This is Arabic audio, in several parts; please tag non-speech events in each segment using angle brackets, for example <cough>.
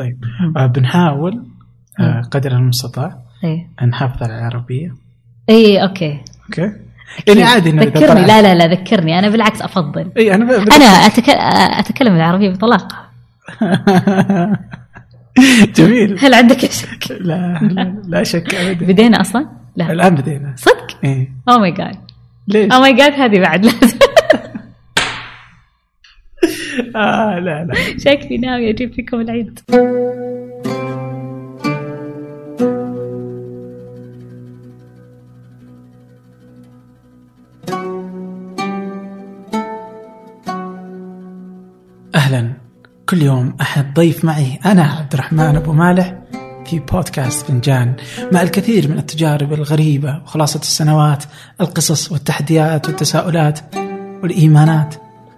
طيب. آه بنحاول آه قدر المستطاع أن نحافظ على العربية. إيه okay. Okay؟ يعني عادي ذكرني. لا لا لا ذكرني. أنا بالعكس أفضل. إي أنا ب... أنا أتك... أتكلم العربية بطلاقة. <laughs> جميل. هل عندك شك؟ <laughs> لا لا, لا شك ابدا. بدينا أصلا؟ لا. الآن بدينا. صدق؟ إيه. oh my God ليش؟ Oh my God هذه بعد. لازم <laughs> <laughs> آه لا لا. شكلي ناوي أجيب فيكم العيد. أهلا. كل يوم أحد ضيف معي. أنا عبد الرحمن أبو مالح في بودكاست فنجان. مع الكثير من التجارب الغريبة وخلاصة السنوات القصص والتحديات والتساؤلات والإيمانات.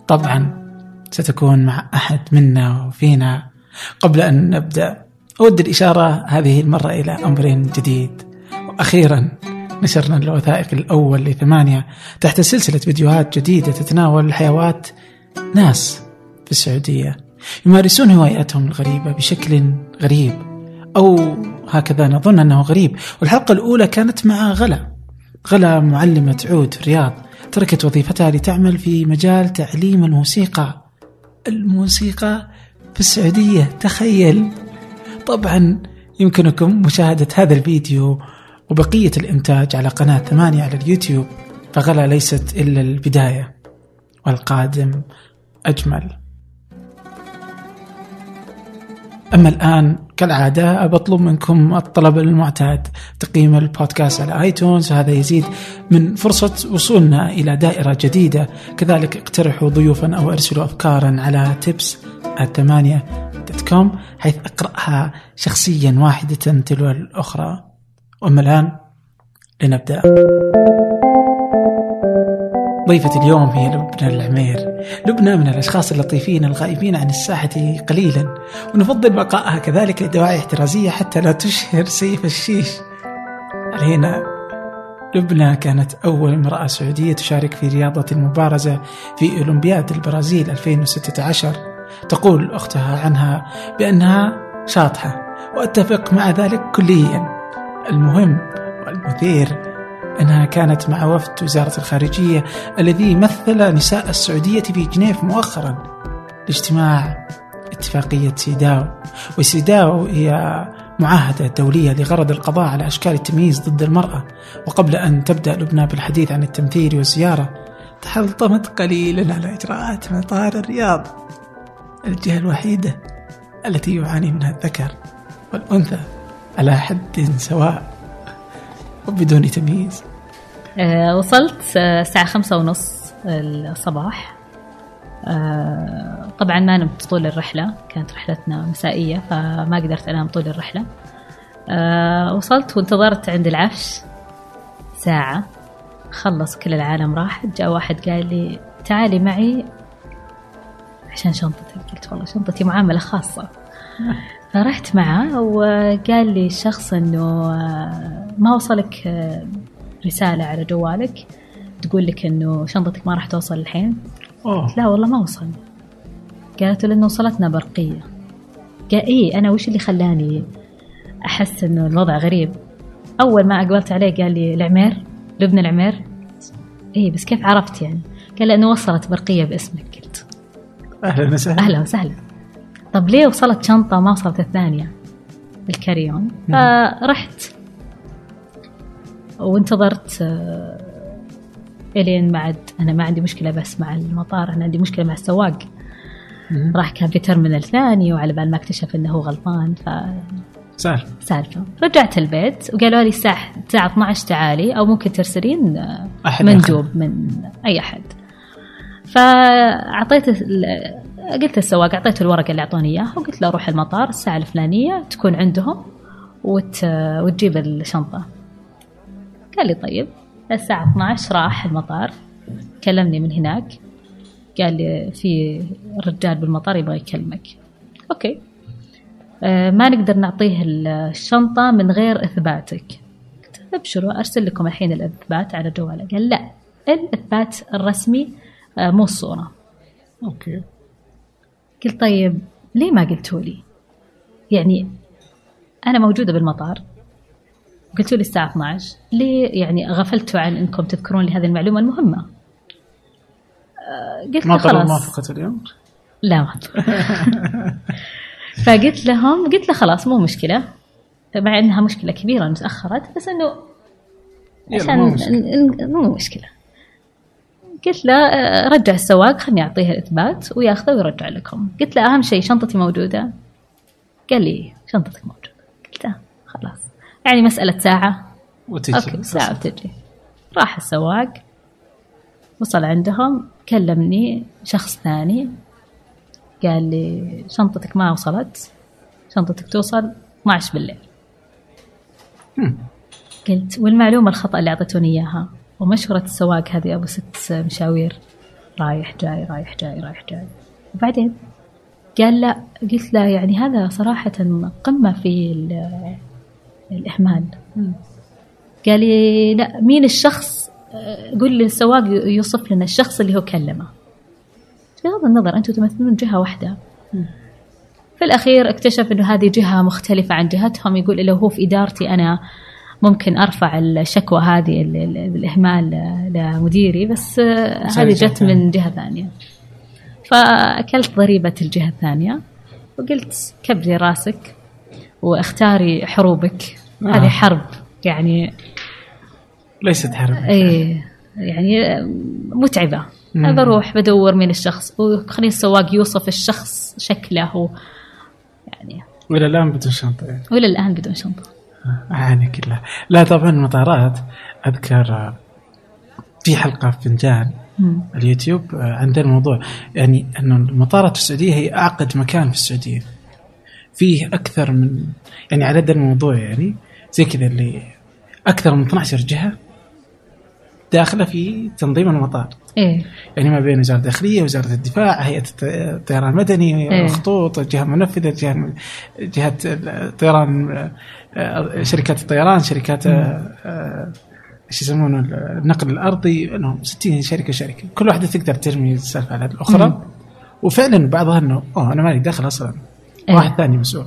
طبعا ستكون مع أحد منا وفينا. قبل أن نبدأ أود الإشارة هذه المرة إلى أمر جديد. وأخيرا نشرنا الوثائقي الأول لثمانية تحت سلسلة فيديوهات جديدة تتناول حيوات ناس في السعودية. يمارسون هواياتهم الغريبة بشكل غريب أو هكذا نظن أنه غريب. والحلقة الأولى كانت مع غلا. غلا معلمة عود في الرياض تركت وظيفتها لتعمل في مجال تعليم الموسيقى. الموسيقى في السعودية. تخيل. طبعا يمكنكم مشاهدة هذا الفيديو وبقية الإنتاج على قناة ثمانية على اليوتيوب فغلا ليست إلا البداية والقادم أجمل. أما الآن كالعادة بطلب منكم الطلب المعتاد تقييم البودكاست على آيتونز وهذا يزيد من فرصة وصولنا إلى دائرة جديدة. كذلك اقترحوا ضيوفا أو أرسلوا أفكارا على tips الثمانية كوم حيث أقرأها شخصيا واحدة تلو الأخرى. وأما الآن لنبدأ. ضيفة اليوم هي لبنى العمير. لبنى من الأشخاص اللطيفين الغائبين عن الساحة قليلا ونفضل بقائها كذلك لدواعي احترازية حتى لا تشهر سيف الشيش. علينا لبنى كانت أول امرأة سعودية تشارك في رياضة المبارزة في أولمبياد البرازيل 2016 تقول أختها عنها بأنها شاطحة وأتفق مع ذلك كليا. المهم والمثير أنها كانت مع وفد وزارة الخارجية الذي مثل نساء السعودية في جنيف مؤخرا لاجتماع اتفاقية سيداو. وسيداو هي معاهدة دولية لغرض القضاء على أشكال التمييز ضد المرأة. وقبل أن تبدأ لبنى بالحديث عن التمثيل والزيارة تحلطمت قليلا على إجراءات مطار الرياض الجهة الوحيدة التي يعاني منها الذكر والأنثى على حد سواء. وبدون تمييز. آه، وصلت آه، الساعة خمسة ونص الصباح. آه، طبعا ما نمت طول الرحلة كانت رحلتنا مسائية فما قدرت أنام طول الرحلة. آه، وصلت وانتظرت عند العفش ساعة. خلص كل العالم راح. جاء واحد قال لي تعالي معي عشان شنطتك. قلت والله شنطتي معاملة خاصة. <laughs> فرحت معه وقال لي الشخص إنه آه، ما وصلك آه، رسالة على جوالك تقول لك إنه شنطتك ما راح توصل الحين؟ أوه. لا والله ما وصل. قالت له لأنه وصلتنا برقية. قال إيه أنا وش اللي خلاني أحس إنه الوضع غريب؟ أول ما أقبلت عليه قال لي العمير لبنى العمير. إيه بس كيف عرفت يعني؟ قال لأنه وصلت برقية باسمك. قلت. أهلا وسهلا. أهلا وسهلا. طب ليه وصلت شنطة ما وصلت الثانية؟ الكاريون فرحت. وانتظرت آه، إلين ما عاد أنا ما عندي مشكلة بس مع المطار أنا عندي مشكلة مع السواق. راح كان في ترمينال ثاني وعلى بال ما اكتشف إنه هو غلطان سهل. فسالفه رجعت البيت وقالوا لي الساعة الساعة 12 تعالي أو ممكن ترسلين آه، أحد مندوب من أي أحد. فأعطيت قلت للسواق أعطيته الورقة اللي أعطوني إياها وقلت له روح المطار الساعة الفلانية تكون عندهم وت... وتجيب الشنطة. قال لي طيب. الساعة 12 راح المطار. كلمني من هناك. قال لي في رجال بالمطار يبغى يكلمك. Okay. آه، ما نقدر نعطيه الشنطة من غير إثباتك. قلت أبشروا أرسل لكم الحين الإثبات على جواله قال لا الإثبات الرسمي آه، مو الصورة. Okay. قلت طيب ليه ما قلتوا لي؟ يعني أنا موجودة بالمطار. قلتوا لي الساعة 12 ليه يعني غفلتوا عن إنكم تذكرون لي هذه المعلومة المهمة؟ آه، قلت ما خلاص. موافقة اليوم؟ لا ما <laughs> فقلت لهم قلت له خلاص مو مشكلة. مع إنها مشكلة كبيرة إن تأخرت بس إنه يلا، عشان مو مشكلة. ن- ن- مو مشكله قلت له آه، رجع السواق خلني أعطيه الإثبات وياخذه ويرجع لكم. قلت له أهم شيء شنطتي موجودة؟ قال لي شنطتك موجودة. قلت له خلاص. يعني مسألة ساعة. وتجي. أوكي ساعة وتجي. راح السواق وصل عندهم كلمني شخص ثاني قال لي شنطتك ما وصلت شنطتك توصل 12 بالليل. قلت والمعلومة الخطأ اللي أعطيتوني إياها. ومشورة السواق هذه أبو ست مشاوير. رايح جاي رايح جاي رايح جاي. وبعدين قال لا قلت له يعني هذا صراحة قمة في ال- الإهمال. قال لي لا مين الشخص؟ قول لي السواق يوصف لنا الشخص اللي هو كلمه. بغض النظر أنتم تمثلون جهة واحدة. في الأخير اكتشف أنه هذه جهة مختلفة عن جهتهم. يقول لو هو في إدارتي أنا. ممكن أرفع الشكوى هذه ال- ال- بالإهمال لمديري بس آه، هذه جت من جهة ثانية. فأكلت ضريبة الجهة الثانية وقلت كبري راسك واختاري حروبك. آه. هذه حرب يعني ليست حرب. إيه يعني متعبة. مم. أنا بروح بدور مين الشخص وخلي السواق يوصف الشخص شكله يعني. وإلى الآن بدون شنطة. يعني. وإلى الآن بدون شنطة. أعاني كلها لا طبعا المطارات أذكر آه، في حلقة في فنجان. اليوتيوب آه، عندنا موضوع يعني انه المطارات في السعودية هي أعقد مكان في السعودية فيه أكثر من يعني على هذا الموضوع يعني زي كذا اللي أكثر من 12 جهة داخله في تنظيم المطار. إيه. يعني ما بين وزارة الداخلية وزارة الدفاع هيئة الط- الطيران المدني إيه. الخطوط الجهة المنفذة جهه جهة الطيران شركات الطيران شركات آه، آه، إيش يسمونه النقل الأرضي إنهم 60 شركة شركة. كل واحدة تقدر ترمي السالفة على الأخرى. وفعلا بعضها إنه أوه أنا مالي دخل أصلا. إيه. واحد ثاني مسؤول.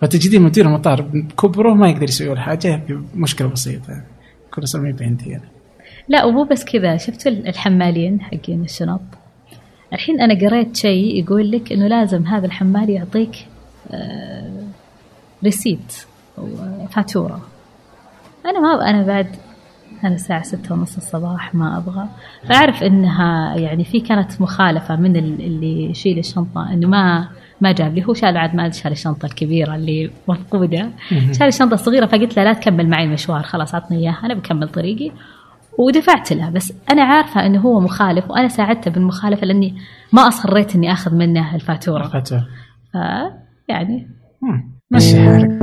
فتجدين مدير المطار بكبره ما يقدر يسوي ولا حاجة بمشكلة بسيطة. يعني كل أصلا ما عندي أنا لا ومو بس كذا. شفتوا الحمالين حقين الشنط؟ الحين أنا قريت شيء يقول لك إنه لازم هذا الحمال يعطيك آه، ريسيت أو فاتورة. أنا ما أنا بعد أنا الساعة ستة ونص الصباح ما أبغى. فأعرف إنها يعني في كانت مخالفة من ال- اللي يشيل الشنطة إنه ما ما جاب لي. هو شال عاد ما شال الشنطة الكبيرة اللي مفقودة. شال الشنطة الصغيرة فقلت له لا تكمل معي المشوار خلاص عطني إياها أنا بكمل طريقي. ودفعت له. بس أنا عارفة إنه هو مخالف وأنا ساعدته بالمخالفة لأني ما أصريت إني آخذ منه الفاتورة. فاتورة ف يعني. مشي حالك؟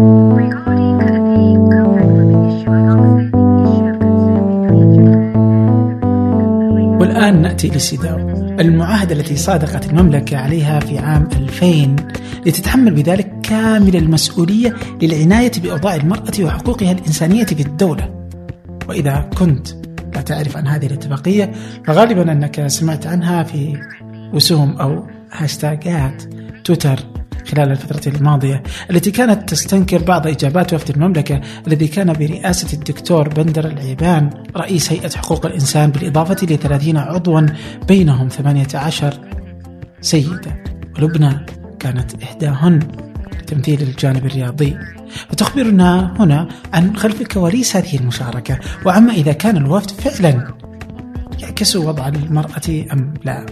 والآن نأتي للسيداو المعاهدة التي صادقت المملكة عليها في عام 2000 لتتحمل بذلك كامل المسؤولية للعناية بأوضاع المرأة وحقوقها الإنسانية في الدولة. وإذا كنت لا تعرف عن هذه الاتفاقية فغالبا أنك سمعت عنها في رسوم أو هاشتاجات تويتر خلال الفترة الماضية التي كانت تستنكر بعض إجابات وفد المملكة الذي كان برئاسة الدكتور بندر العيبان رئيس هيئة حقوق الإنسان بالإضافة ل 30 عضوا بينهم 18 سيدة ولبنى كانت إحداهن. لتمثيل الجانب الرياضي. فتخبرنا هنا عن خلف كواليس هذه المشاركة وعما إذا كان الوفد فعلا يعكس وضع المرأة أم لا.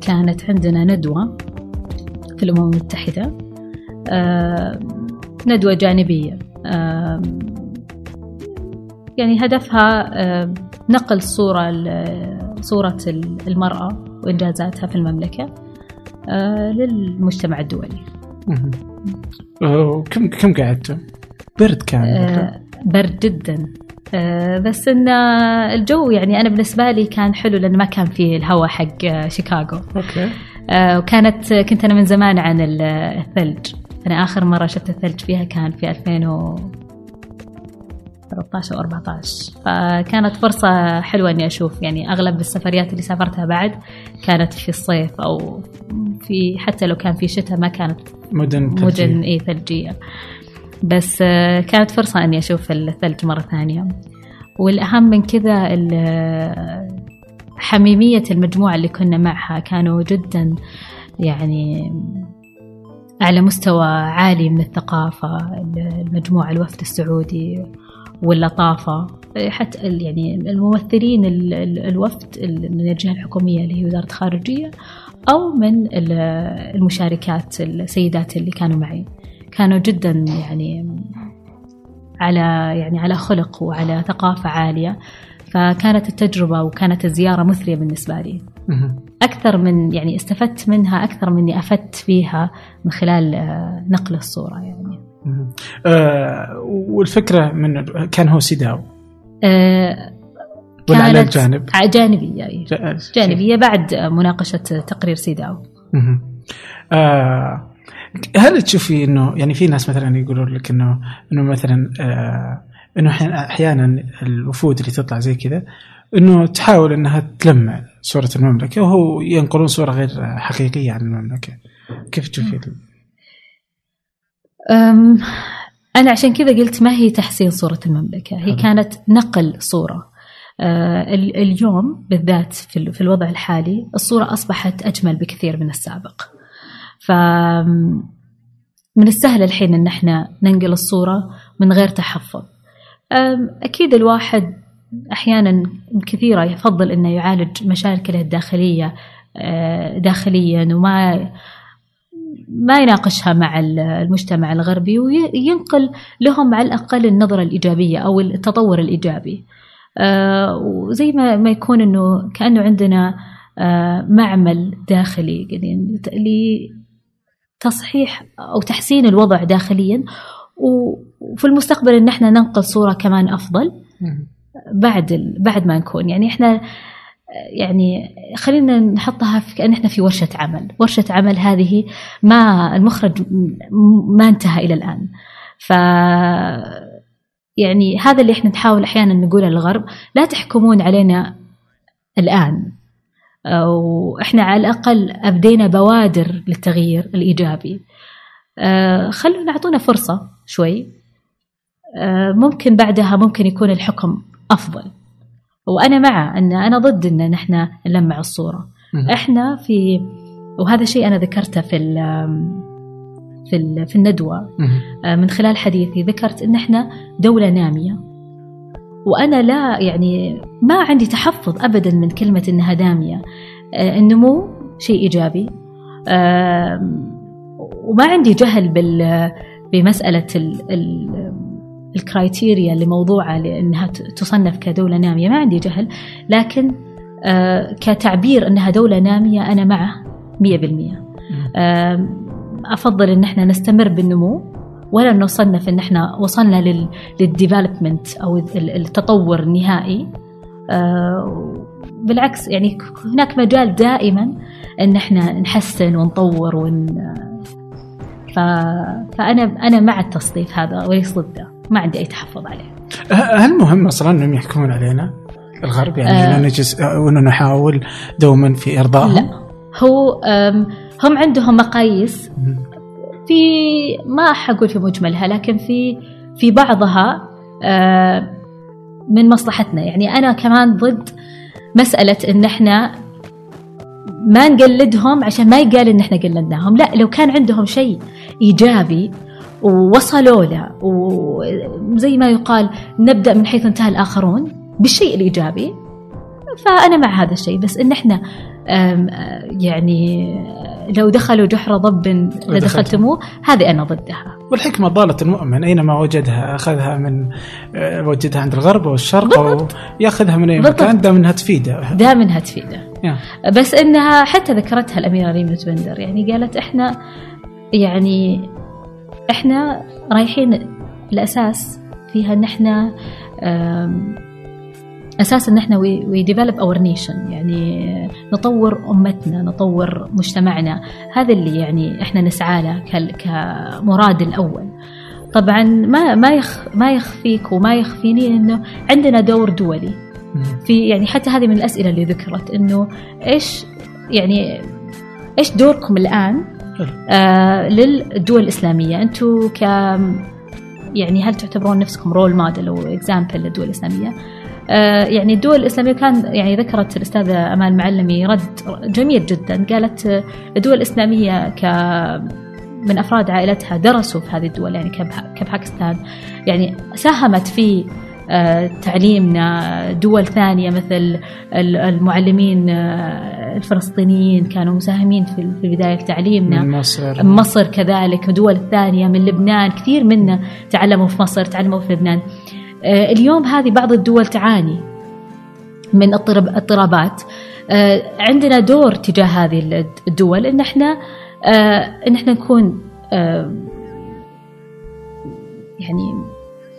كانت عندنا ندوة في الأمم المتحدة آه، ندوة جانبية آه، يعني هدفها آه، نقل صورة صورة ال- المرأة وإنجازاتها في المملكة للمجتمع الدولي. كم كم قعدتوا؟ برد كان. آه، برد جدا. آه، بس إن آه، الجو يعني أنا بالنسبة لي كان حلو لأنه ما كان فيه الهواء حق آه، شيكاغو. أوكي. آه، وكانت كنت أنا من زمان عن ال- الثلج. أنا آخر مرة شفت الثلج فيها كان في 2013 أو 14 فكانت فرصة حلوة إني أشوف. يعني أغلب السفريات اللي سافرتها بعد كانت في الصيف أو في حتى لو كان في شتاء ما كانت مدن مدن ثلجية. إي ثلجيه بس آه، كانت فرصة إني أشوف الثلج مرة ثانية. والأهم من كذا ال- حميمية المجموعة اللي كنا معها كانوا جدا يعني على مستوى عالي من الثقافة المجموعة الوفد السعودي واللطافة. حتى يعني الممثلين ال- ال- الوفد ال- من الجهة الحكومية اللي هي وزارة الخارجية أو من ال- المشاركات السيدات اللي كانوا معي. كانوا جدا يعني على يعني على خلق وعلى ثقافة عالية. فكانت التجربة وكانت الزيارة مثرية بالنسبة لي. أكثر من يعني استفدت منها أكثر من اني أفدت فيها من خلال نقل الصورة يعني. آه والفكرة من كان هو سيداو آه، ولا كانت الجانب؟ ع- جانبية أي. جا- جانبية بعد مناقشة تقرير سيداو. آه هل تشوفي إنه يعني في ناس مثلا يقولون لك انه إنه مثلا آه إنه أحيانا الوفود اللي تطلع زي كذا إنه تحاول إنها تلمع صورة المملكة وهو ينقلون صورة غير حقيقية عن المملكة. كيف تشوفي؟ أنا عشان كذا قلت ما هي تحسين صورة المملكة هي. كانت نقل صورة اليوم بالذات في ال- في الوضع الحالي الصورة أصبحت أجمل بكثير من السابق. ف من السهل الحين إن إحنا ننقل الصورة من غير تحفظ. أم، أكيد الواحد أحيانا كثيرة يفضل إنه يعالج مشاكله الداخلية أه، داخليا وما ما يناقشها مع ال- المجتمع الغربي وينقل لهم على الأقل النظرة الإيجابية أو التطور الإيجابي. آه، وزي ما ما يكون إنه كأنه عندنا آه، معمل داخلي يعني لتصحيح أو تحسين الوضع داخليا وفي المستقبل إن إحنا ننقل صورة كمان أفضل. بعد. بعد ما نكون يعني إحنا يعني خلينا نحطها في كأن إحنا في ورشة عمل ورشة عمل هذه ما المخرج ما انتهى إلى الآن ف يعني هذا اللي إحنا نحاول أحيانا نقوله للغرب لا تحكمون علينا الآن. وإحنا على الأقل أبدينا بوادر للتغيير الإيجابي. آه، خلونا نعطونا فرصة شوي. آه، ممكن بعدها ممكن يكون الحكم أفضل. وأنا مع أن أنا ضد أن نحن نلمع الصورة. مهم. إحنا في وهذا شيء أنا ذكرته في في في الندوة. مهم. آه، من خلال حديثي ذكرت إن إحنا دولة نامية. وأنا لا يعني ما عندي تحفظ ابدا من كلمة إنها دامية. آه، النمو شيء إيجابي. وما عندي جهل بال ال ال criteria اللي موضوعة لأنها ت- تصنف كدولة نامية. ما عندي جهل. لكن آه، كتعبير أنها دولة نامية أنا معه مية بالمية. آم، أفضل إن إحنا نستمر بالنمو ولا نصنف إن إحنا وصلنا لل لل development أو ال- التطور النهائي آه، بالعكس يعني هناك مجال دائما إن إحنا نحسن ونطور ون ف... فانا أنا مع التصنيف هذا وليس ضده ما عندي أي تحفظ عليه هل مهم أصلا إنهم يحكمون علينا الغرب يعني آه. آه. نجلس وانه نحاول دوما في إرضائهم؟ لا هو هم عندهم مقاييس. في ما حقول في مجملها لكن في في بعضها آه، من مصلحتنا يعني أنا كمان ضد مسألة إن إحنا ما نقلدهم عشان ما يقال إن إحنا قلدناهم لا لو كان عندهم شيء إيجابي ووصلوا له وزي ما يقال نبدأ من حيث انتهى الآخرون بالشيء الإيجابي فأنا مع هذا الشيء. بس آم، آه، يعني لو دخلوا جحر ضب لدخلتموه هذه أنا ضدها. والحكمة ضالة المؤمن. أينما وجدها؟ أخذها من آه، وجدها عند الغرب أو الشرق أو يأخذها من أي. مكان دام أنها تفيدة. دام إنها تفيدة. بس إنها حتى ذكرتها الأميرة ريم بندر يعني قالت إحنا يعني إحنا رايحين الاساس فيها إن إحنا آم، أساس إن إحنا we develop our nation يعني نطور أمتنا نطور مجتمعنا هذا اللي يعني إحنا نسعى له كمراد الأول طبعا ما ما يخ ما يخفيك وما يخفيني إنه عندنا دور دولي. في يعني حتى هذه من الأسئلة اللي ذكرت إنه إيش يعني إيش دوركم الآن. آه للدول الإسلامية أنتم ك يعني هل تعتبرون نفسكم role model أو example للدول الإسلامية؟ آه يعني الدول الإسلامية كان يعني ذكرت الأستاذة أمال معلمي رد جميل جدا. قالت آه، الدول الإسلامية ك من أفراد عائلتها درسوا في هذه الدول يعني كبا- كباكستان. يعني ساهمت في آه، تعليمنا. دول ثانية مثل ال- المعلمين الفلسطينيين كانوا مساهمين في في بدايه تعليمنا. من مصر. مصر كذلك. دول ثانية من لبنان. كثير منا تعلموا في مصر تعلموا في لبنان. اليوم هذه بعض الدول تعاني من اضطراب- اضطرابات. آه، عندنا دور تجاه هذه الدول إن إحنا آه، إن إحنا نكون آه، يعني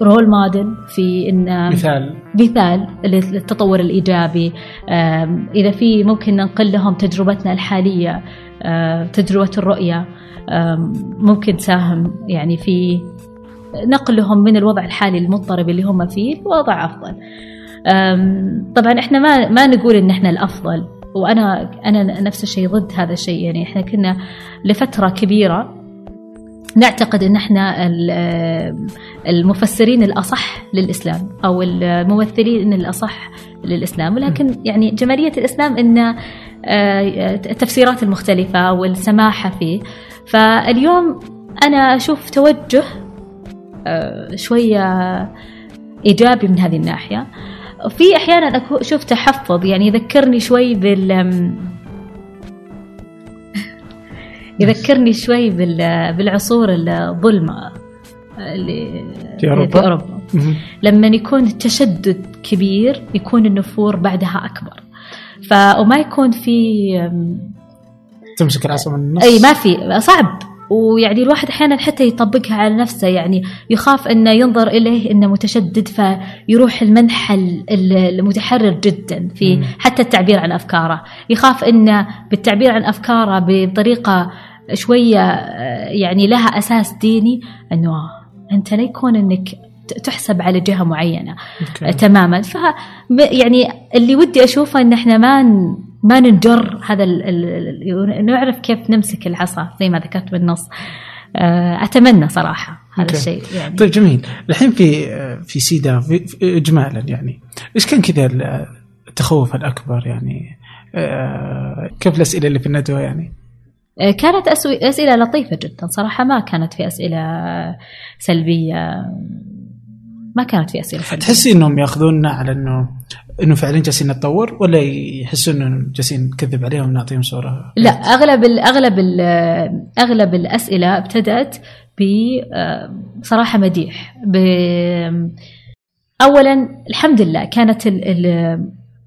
رول موديل في إن مثال. مثال للتطور الإيجابي. آم، إذا في ممكن ننقل لهم تجربتنا الحالية آه، تجربة الرؤية آم، ممكن تساهم يعني في نقلهم من الوضع الحالي المضطرب اللي هم فيه لوضع أفضل. طبعا إحنا ما ما نقول إن إحنا الأفضل وأنا أنا نفس الشيء ضد هذا الشيء. يعني إحنا كنا لفترة كبيرة نعتقد إن إحنا ال- المفسرين الأصح للإسلام أو الممثلين الأصح للإسلام. ولكن يعني جمالية الإسلام إن آه، التفسيرات المختلفة والسماحة فيه. فاليوم أنا أشوف توجه آه، شوية إيجابي من هذه الناحية. في أحيانا أكو- أشوف تحفظ يعني يذكرني شوي بال <laughs> يذكرني شوي بال- بالعصور الظلمة اللي في أوروبا؟ في أوروبا. لما يكون التشدد كبير يكون النفور بعدها أكبر. ف وما يكون في تمسك العصا من النص؟ أي ما في صعب. ويعني الواحد أحيانا حتى يطبقها على نفسه يعني يخاف إنه ينظر إليه إنه متشدد فيروح المنحى ال- المتحرر جدا في. حتى التعبير عن أفكاره يخاف إنه بالتعبير عن أفكاره بطريقة شوية آه، يعني لها أساس ديني إنه أنت لا يكون إنك تحسب على جهة معينة. أوكي. تماما. ف يعني اللي ودي أشوفه إن إحنا ما ما ننجر هذا ال ال نعرف كيف نمسك العصا زي ما ذكرت بالنص. آه، أتمنى صراحة هذا أوكي. الشيء يعني. طيب جميل. الحين في في سيدا في اجمالا يعني. إيش كان كذا التخوف الأكبر يعني؟ آه، كيف الأسئلة اللي في الندوة يعني؟ آه، كانت أسئلة لطيفة جدا صراحة. ما كانت في أسئلة سلبية. ما كانت في أسئلة سلبيه تحسي إنهم يأخذوننا على انه إنه فعلا جالسين نتطور ولا يحسون إنه جالسين نكذب عليهم ونعطيهم صورة؟ لا أغلب ال أغلب ال أغلب الأسئلة ابتدأت ب آه، مديح. ب اولا الحمد لله كانت ال ال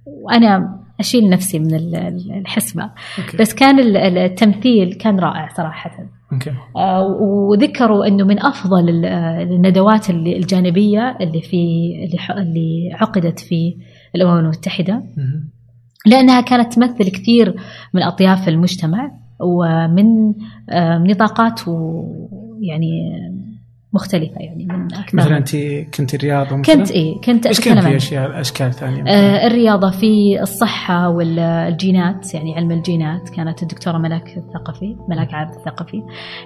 وأنا أشيل نفسي من ال- ال- الحسبة أوكي. بس كان ال- ال- التمثيل كان رائع صراحة أوكي آه، وذكروا إنه من أفضل آه، الندوات الجانبية اللي في اللي عقدت في الأمم المتحدة مهم. لأنها كانت تمثل كثير من أطياف المجتمع ومن آه، نطاقات ويعني مختلفة يعني من أكثر. مثلا انت كنت رياضه مثلا؟ كنت إيه كنت إيش كان في أشياء أشكال ثانية؟ آه، الرياضة في الصحة والجينات يعني علم الجينات. كانت الدكتورة ملاك الثقفي ملاك عابد الثقفي.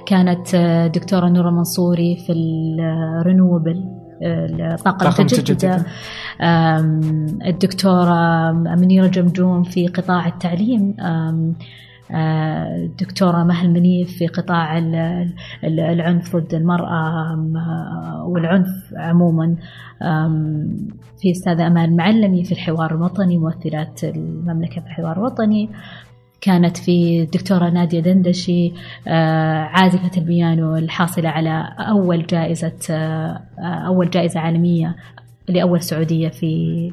كانت آه، الدكتورة نورة منصوري في الرينوبل الطاقة طاقة المتجددة الدكتورة منيرة جمجوم في قطاع التعليم. آه، الدكتورة مهل منيف في قطاع ال- ال- العنف ضد المرأة والعنف عموما في أستاذة أمان معلمي في الحوار الوطني ممثلات المملكة في الحوار الوطني. كانت في الدكتورة نادية دندشي آه، عازفة البيانو الحاصلة على أول جائزة آه، أول جائزة عالمية لأول سعودية في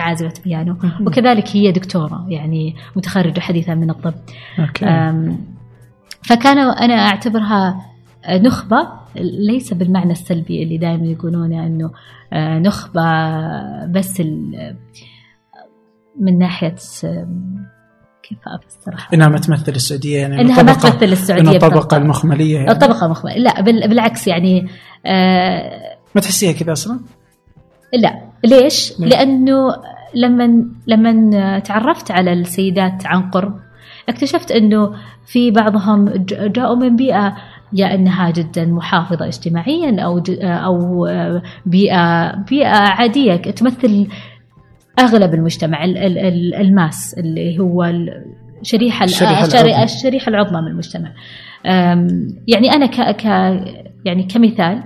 كعازفة بيانو. وكذلك هي دكتورة يعني متخرجة حديثا من الطب فكان أنا أعتبرها نخبة ليس بالمعنى السلبي اللي دائما يقولونه أنه آه، نخبة بس من ناحية كيف أفسرها؟ إنها ما تمثل السعودية يعني إنها ما تمثل السعودية انه الطبقة. المخملية يعني. الطبقة مخمل لا بال- بالعكس يعني آه ما تحسيها كذا أصلا؟ لا ليش؟ ليه؟ لأنه لما لما تعرفت على السيدات عن قرب اكتشفت إنه في بعضهم جاءوا من بيئة يا إنها جدا محافظة اجتماعيا أو أو بيئة بيئة عادية تمثل أغلب المجتمع ال- ال- ال- الماس اللي هو ال- شريحة ال- الشريحة الشري- العظمى. الشريحة العظمى من المجتمع يعني أنا ك ك يعني كمثال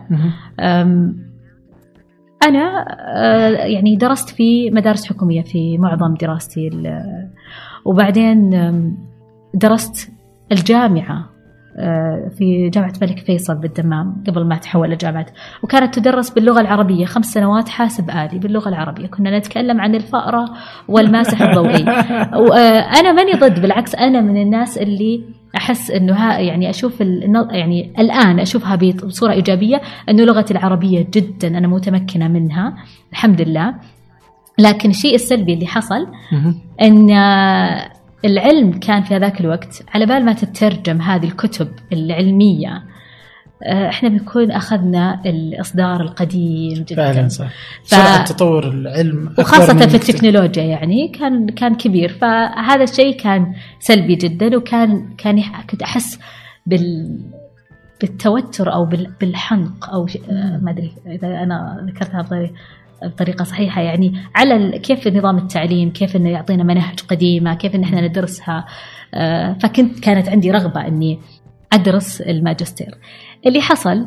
أنا آه، يعني درست في مدارس حكومية في معظم دراستي ال- وبعدين درست الجامعة آه، في جامعة الملك فيصل بالدمام قبل ما تحول لجامعة. وكانت تدرس باللغة العربية خمس سنوات حاسب آلي باللغة العربية. كنا نتكلم عن الفأرة والماسح الضوئي. <laughs> وأنا ماني ضد بالعكس أنا من الناس اللي أحس إنه ها يعني الن- يعني الآن أشوفها بصورة إيجابية إنه لغة العربية جدا أنا متمكنة منها الحمد لله لكن الشيء السلبي اللي حصل. إن العلم كان في هذاك الوقت على بال ما تترجم هذه الكتب العلمية آه، إحنا بنكون أخذنا الإصدار القديم جدا. فعلا صح. ف- سرعة تطور العلم من في. التكنولوجيا يعني كان كان كبير. فهذا الشيء كان سلبي جدا وكان كان كنت أحس بال بالتوتر أو بال- بالحنق أو آه، ما أدري إذا أنا ذكرتها بطريقه بطريقة صحيحة. يعني على كيف نظام التعليم كيف إنه يعطينا مناهج قديمة كيف إن إحنا ندرسها. آه، فكنت كانت عندي رغبة إني أدرس الماجستير. اللي حصل.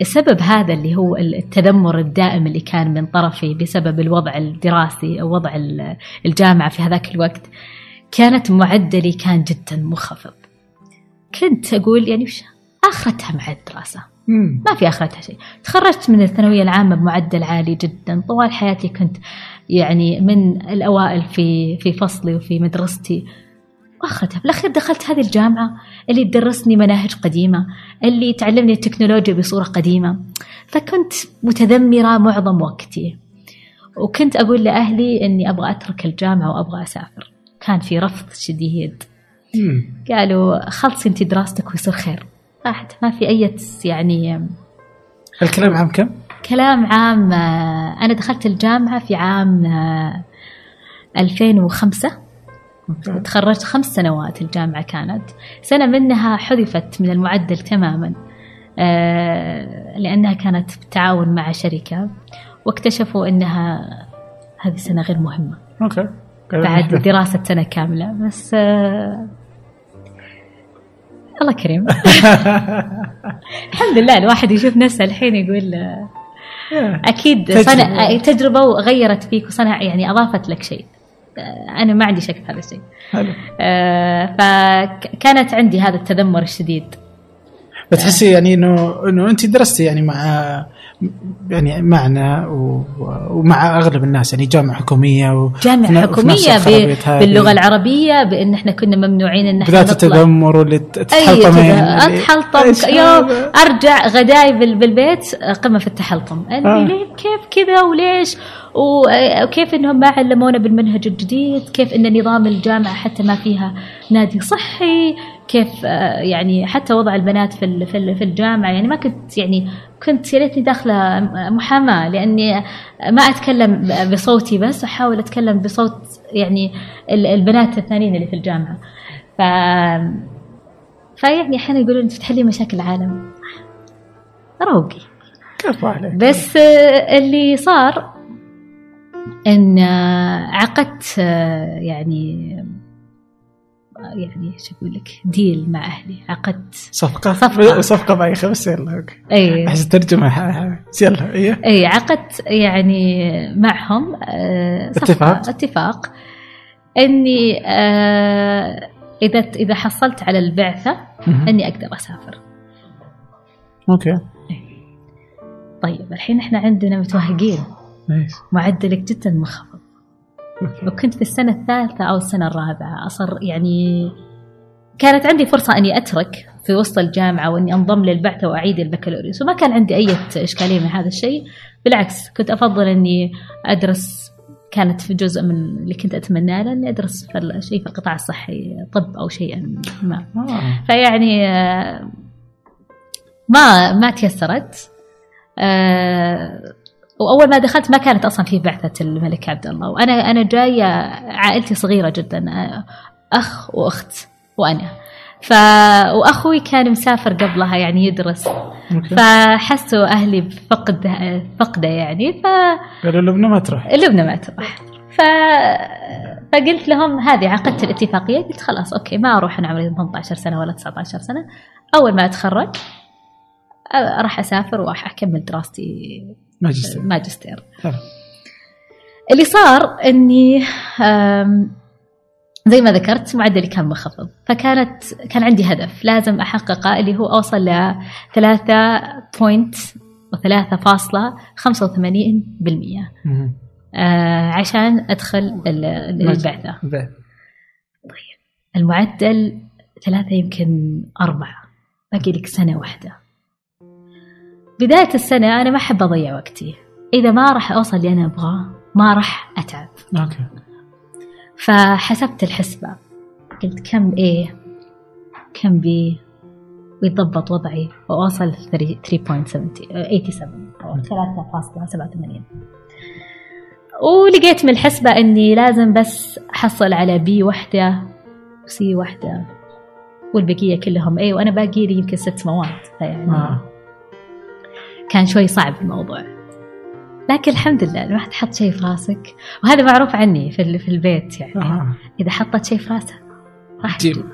السبب هذا اللي هو التذمر الدائم اللي كان من طرفي بسبب الوضع الدراسي أو وضع ال- الجامعة في هذاك الوقت كانت معدلي كان جدا منخفض. كنت أقول يعني وش؟ آخرتها مع الدراسة. مم. ما في آخرتها شيء. تخرجت من الثانوية العامة بمعدل عالي جدا. طوال حياتي كنت يعني من الأوائل في في فصلي وفي مدرستي. وآخرتها في الاخير دخلت هذه الجامعة. اللي تدرسني مناهج قديمة اللي تعلمني التكنولوجيا بصورة قديمة. فكنت متذمرة معظم وقتي. وكنت أقول لأهلي إني أبغى أترك الجامعة وأبغى أسافر. كان في رفض شديد. قالوا خلصي أنت دراستك ويصير خير. راحت. ما في أي يعني الكلام عام كم؟ كلام عام آه، أنا دخلت الجامعة في عام آه، 2005 أوكي. تخرجت خمس سنوات الجامعة كانت. سنة منها حذفت من المعدل تماما آه، لأنها كانت بالتعاون مع شركة واكتشفوا أنها هذه سنة غير مهمة. أوكي. بعد دراسة سنة كاملة بس آه، الله كريم. <laughs> الحمد لله الواحد يشوف نفسه الحين يقول آه، أكيد تجربة. صنع تجربة وغيرت فيك وصنع يعني أضافت لك شيء. أنا ما عندي شك في هذا الشيء. حلو. آه، فكانت عندي هذا التذمر الشديد. بتحسي يعني انه إنه انت درستي يعني مع يعني معنا ومع أغلب الناس يعني جامعة حكومية و جامعة في نفس حكومية الخرابيط ب- هذه. باللغة العربية بأن إحنا كنا ممنوعين إن إحنا نطلع. التذمر واللي ت- أي تتحلطمين كذا اللي- اتحلطم يوم؟ أرجع غداي بال- بالبيت قمة في التحلطم. آه. ليه؟ كيف كذا وليش؟ وكيف إنهم ما علمونا بالمنهج الجديد؟ كيف إن نظام الجامعة حتى ما فيها نادي صحي؟ كيف آه، يعني حتى وضع البنات في في ال- في الجامعة يعني ما كنت يعني كنت يا ريتني داخلة محاماة لأني ما أتكلم بصوتي بس أحاول أتكلم بصوت يعني ال- البنات الثانيين اللي في الجامعة. ف فيعني أحيانا يقولون انت تحلي مشاكل العالم. روقي. بس آه، اللي صار إن آه، عقدت يعني يعني شو أقول لك deal مع أهلي عقدت صفقة. صفقة. صفقة بايخه بس يلا أوكي. أي. أحس ترجمه يلا إيه أي عقدت يعني معهم آه، اتفاق؟ اتفاق. إني آه، إذا إذا حصلت على البعثة. إني أقدر أسافر. أوكي. طيب الحين إحنا عندنا متوهقين. معدلك جدا منخفض. وكنت في السنة الثالثة أو السنة الرابعة. أصر يعني كانت عندي فرصة أني أترك في وسط الجامعة وأني أنضم للبعثة وأعيد البكالوريوس. وما كان عندي أي إشكالية من هذا الشيء. بالعكس كنت أفضل أني أدرس كانت في جزء من اللي كنت أتمناه أني أدرس في ال- شيء في القطاع الصحي طب أو شيئا ما. آه. فيعني آه، ما ما تيسرت. آه، وأول ما دخلت ما كانت أصلا في بعثة الملك عبد الله. وأنا أنا جاية عائلتي صغيرة جدا أخ وأخت وأنا. ف وأخوي كان مسافر قبلها يعني يدرس. فحسوا أهلي بفقد فقده يعني. ف قالوا لبنى ما تروح. لبنى ما تروح. ف... فقلت لهم هذه عقدت الاتفاقية. قلت خلاص أوكي ما أروح أنا عمري 18 سنة ولا 19 سنة. أول ما أتخرج راح أسافر وراح أكمل دراستي ماجستير. ماجستير. حلو. اللي صار إني زي ما ذكرت معدلي كان منخفض. فكانت كان عندي هدف لازم أحققه اللي هو أوصل ل 3 point و3.85% مم. آه عشان أدخل ال- ال- البعثة. بعد. المعدل ثلاثة يمكن أربعة. باقي لك سنة واحدة. بداية السنة أنا ما أحب أضيع وقتي. إذا ما راح أوصل اللي أنا أبغاه ما راح أتعب. أوكي. فحسبت الحسبة. قلت كم A كم B ويتضبط وضعي وأوصل 3.87 أو 3.87 ولقيت من الحسبة أني لازم بس أحصل على بي واحدة وسي واحدة والبقية كلهم A وأنا باقي لي يمكن ست مواد. فيعني آه. كان شوي صعب الموضوع. لكن الحمد لله الواحد حط شيء في راسك. وهذا معروف عني في في البيت يعني. آه. إذا حطت شيء في راسها راح جيب. تجيب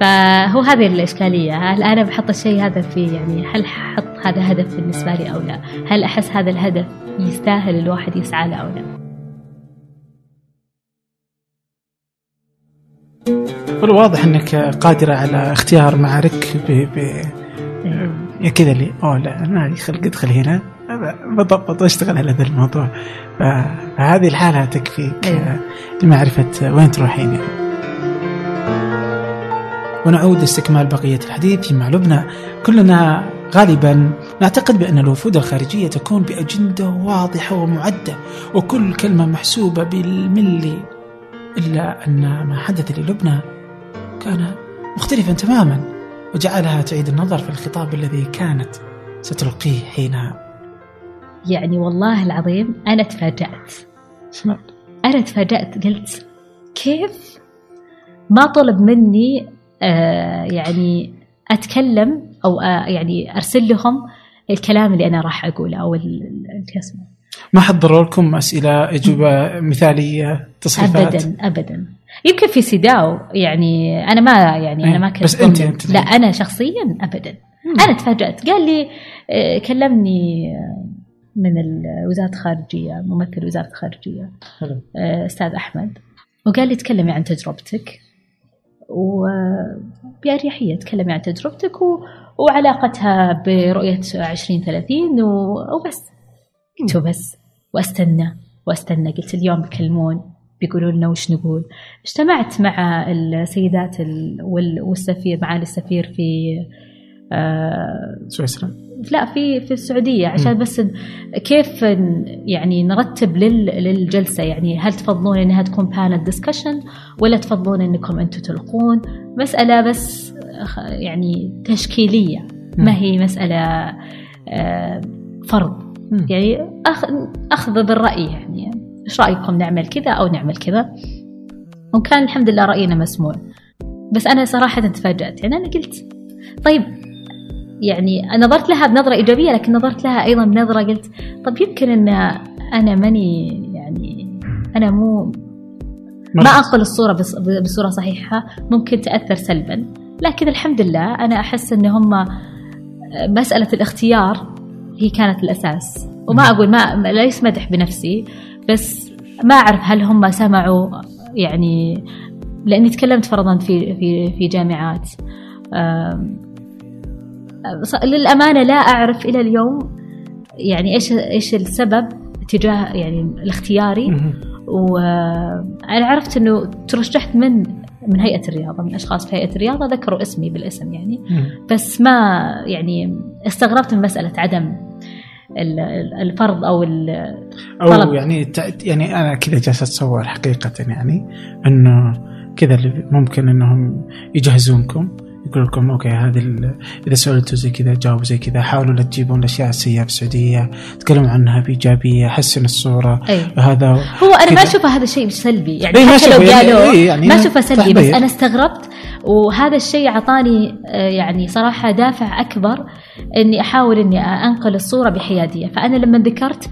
فهو هذه الإشكالية. هل أنا بحط الشيء هذا في يعني هل حط هذا هدف بالنسبة لي أو لا؟ هل أحس هذا الهدف يستاهل الواحد يسعى له أو لا؟ والواضح إنك قادرة على اختيار معارك ب ب يا كذا اللي أوه لا أنا لي خلق ادخل هنا بضبط واشتغل على ذا الموضوع فهذه الحالة تكفيك أيوة. آه، لمعرفه وين تروحين يعني. ونعود لاستكمال بقية الحديث مع لبنى كلنا غالبا نعتقد بأن الوفود الخارجية تكون بأجندة واضحة ومعدة وكل كلمة محسوبة بالملي إلا أن ما حدث للبنى كان مختلفا تماما وجعلها تعيد النظر في الخطاب الذي كانت ستلقيه حينها. يعني والله العظيم أنا تفاجأت؟ أنا تفاجأت قلت كيف ما طلب مني آه يعني أتكلم أو آه يعني أرسل لهم الكلام اللي أنا راح أقوله أو ال- ال- شو اسمه؟ ما حضروا لكم أسئلة أجوبة مثالية تصحيحات ابدا ابدا. يمكن في سيداو يعني أنا ما يعني أنا ما أي، كنت بس ضمن- أنت- لا أنا شخصيا ابدا. أنا تفاجأت. قال لي آه، كلمني آه، من وزارة الخارجيه ممثل وزارة الخارجيه حلو. آه، أستاذ أحمد. وقال لي تكلمي عن تجربتك. وبأريحية تكلمي عن تجربتك و... وعلاقتها برؤية 2030 و... وبس. قلت بس وأستنى وأستنى. قلت اليوم بيكلمون. بيقولوا لنا وش نقول. اجتمعت مع السيدات ال... وال... والسفير معالي السفير في آه سويسرا. لا في في السعودية عشان. بس كيف يعني نرتب لل للجلسة؟ يعني هل تفضلون إنها تكون panel discussion ولا تفضلون إنكم أنتم تلقون؟ مسألة بس يعني تشكيلية. ما هي مسألة آه، فرض. يعني أخذ بالرأي يعني. إيش رأيكم نعمل كذا أو نعمل كذا؟ وكان الحمد لله رأينا مسموع. بس أنا صراحة تفاجأت. يعني أنا قلت طيب يعني نظرت لها بنظرة إيجابية لكن نظرت لها أيضا بنظرة قلت طب يمكن أن أنا ماني يعني أنا مو ما. أنقل الصورة بص- بصورة صحيحة. ممكن تأثر سلبا. لكن الحمد لله أنا أحس أن هم مسألة الاختيار هي كانت الأساس. وما. أقول ما- ليس مدح بنفسي. بس ما أعرف هل هم سمعوا يعني لأني تكلمت فرضا في في في جامعات للأمانة لا أعرف إلى اليوم يعني إيش إيش السبب تجاه يعني الاختياري. وأنا عرفت إنه ترشحت من من هيئة الرياضة من أشخاص في هيئة الرياضة ذكروا اسمي بالاسم يعني. بس ما يعني استغربت من مسألة عدم الفرض أو ال- أو. يعني يعني أنا كذا جالس أتصور حقيقة يعني إنه كذا اللي ممكن إنهم يجهزونكم يقول لكم أوكي هذه ال- إذا سألتوا زي كذا جاوبوا زي كذا حاولوا لا تجيبون الأشياء السيئة في السعودية تكلموا عنها بإيجابية حسن الصورة أي. هذا هو أنا ما كذا. أشوفه هذا شيء سلبي يعني ما حتى لو يعني- قالوا إيه، يعني ما أشوفه سلبي بس تحضير. أنا استغربت وهذا الشيء أعطاني آه، يعني صراحة دافع أكبر إني أحاول إني أنقل الصورة بحيادية فأنا لما ذكرت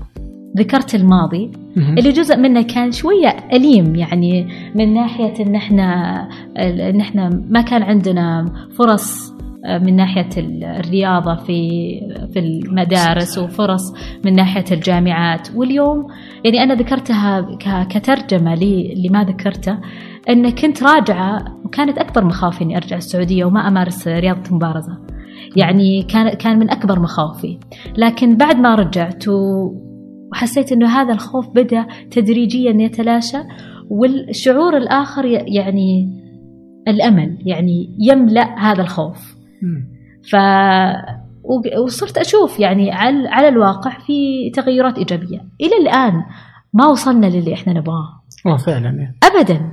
ذكرت الماضي. اللي جزء منه كان شوية أليم يعني من ناحية إن إحنا إن إحنا ما كان عندنا فرص آه، من ناحية الرياضة في في المدارس وفرص من ناحية الجامعات. واليوم يعني أنا ذكرتها ك- كترجمة لي لما ذكرته إن كنت راجعة وكانت أكبر مخاوفي إني أرجع السعودية وما أمارس رياضة المبارزة. يعني كان كان من أكبر مخاوفي. لكن بعد ما رجعت و- وحسيت إنه هذا الخوف بدأ تدريجيا يتلاشى والشعور الآخر ي- يعني الأمل يعني يملأ هذا الخوف. ف وصرت أشوف يعني على على الواقع في تغيرات إيجابية. إلى الآن ما وصلنا للي إحنا نبغاه. فعلا يعني. ابدا.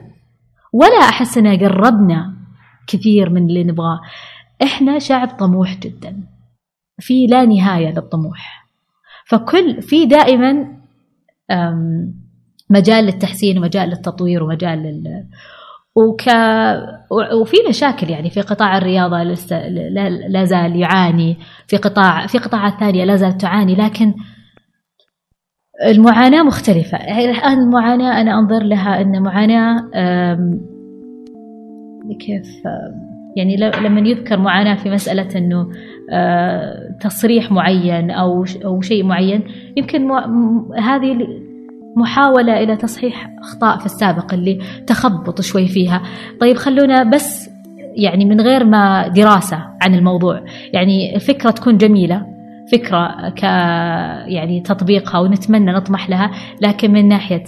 ولا أحس إن قربنا كثير من اللي نبغاه. إحنا شعب طموح جدا. في لا نهاية للطموح. فكل في دائما مجال للتحسين ومجال للتطوير ومجال لل وك وفي مشاكل يعني في قطاع الرياضة لسه لا, زال يعاني في قطاع في قطاعات ثانية لا زالت تعاني لكن المعاناة مختلفة. الآن المعاناة أنا أنظر لها إن معاناة كيف يعني لما يذكر معاناة في مسألة إنه آه، تصريح معين ش- أو شيء معين يمكن هذه محاولة إلى تصحيح أخطاء في السابق اللي تخبط شوي فيها. طيب خلونا بس يعني من غير ما دراسة عن الموضوع. يعني الفكرة تكون جميلة فكرة ك يعني تطبيقها ونتمنى نطمح لها لكن من ناحية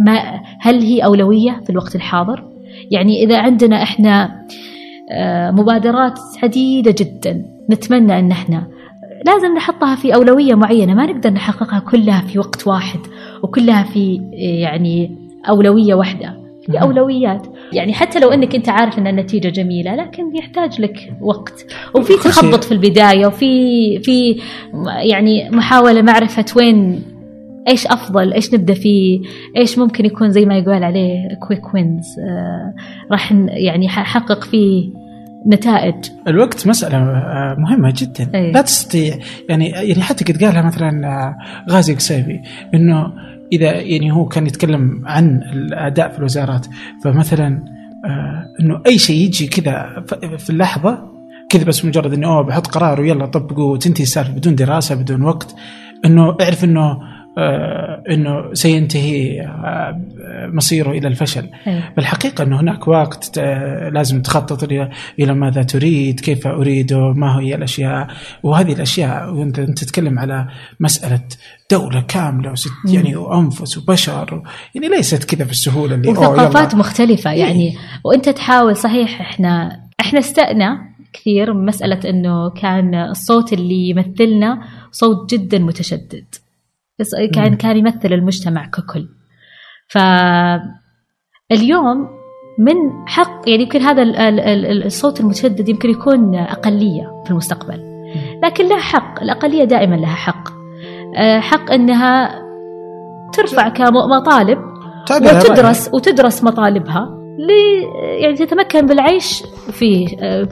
ما هل هي أولوية في الوقت الحاضر؟ يعني إذا عندنا إحنا آه، مبادرات عديدة جدا نتمنى أن إحنا لازم نحطها في أولوية معينة ما نقدر نحققها كلها في وقت واحد وكلها في آه، يعني أولوية واحدة في مهم. أولويات يعني حتى لو أنك أنت عارف أن النتيجة جميلة لكن يحتاج لك وقت وفي. تخبط في البداية وفي في يعني محاولة معرفة وين إيش أفضل؟ إيش نبدأ فيه؟ إيش ممكن يكون زي ما يقول عليه كويك وينز آه راح يعني حقق فيه نتائج. الوقت مسألة آه، مهمة جدا. أي. لا تستطيع يعني يعني حتى قد قالها مثلا آه، غازي قسيبي إنه إذا يعني هو كان يتكلم عن الأداء في الوزارات فمثلا آه، إنه أي شيء يجي كذا في اللحظة كذا بس مجرد إنه أوه بحط قرار ويلا طبقوا وتنتهي السالفة بدون دراسة بدون وقت. إنه اعرف إنه إنه سينتهي آه، مصيره إلى الفشل. أي. بالحقيقة أنه هناك وقت آه، لازم تخطط إلى إلى ماذا تريد كيف أريده ما هي الأشياء. وهذه الأشياء وأنت أنت تتكلم على مسألة دولة كاملة وست يعني وأنفس وبشر يعني ليست كذا بالسهولة اللي وثقافات. مختلفة يعني وأنت تحاول صحيح إحنا إحنا استأنا كثير من مسألة إنه كان الصوت اللي يمثلنا صوت جدا متشدد. كان. كان يمثل المجتمع ككل. فاليوم من حق يعني يمكن هذا ال- ال- ال- الصوت المتشدد يمكن يكون أقلية في المستقبل. لكن لها حق الأقلية دائما لها حق. آه، حق أنها ترفع كمطالب. وتدرس وتدرس مطالبها. ل يعني تتمكن بالعيش في آه،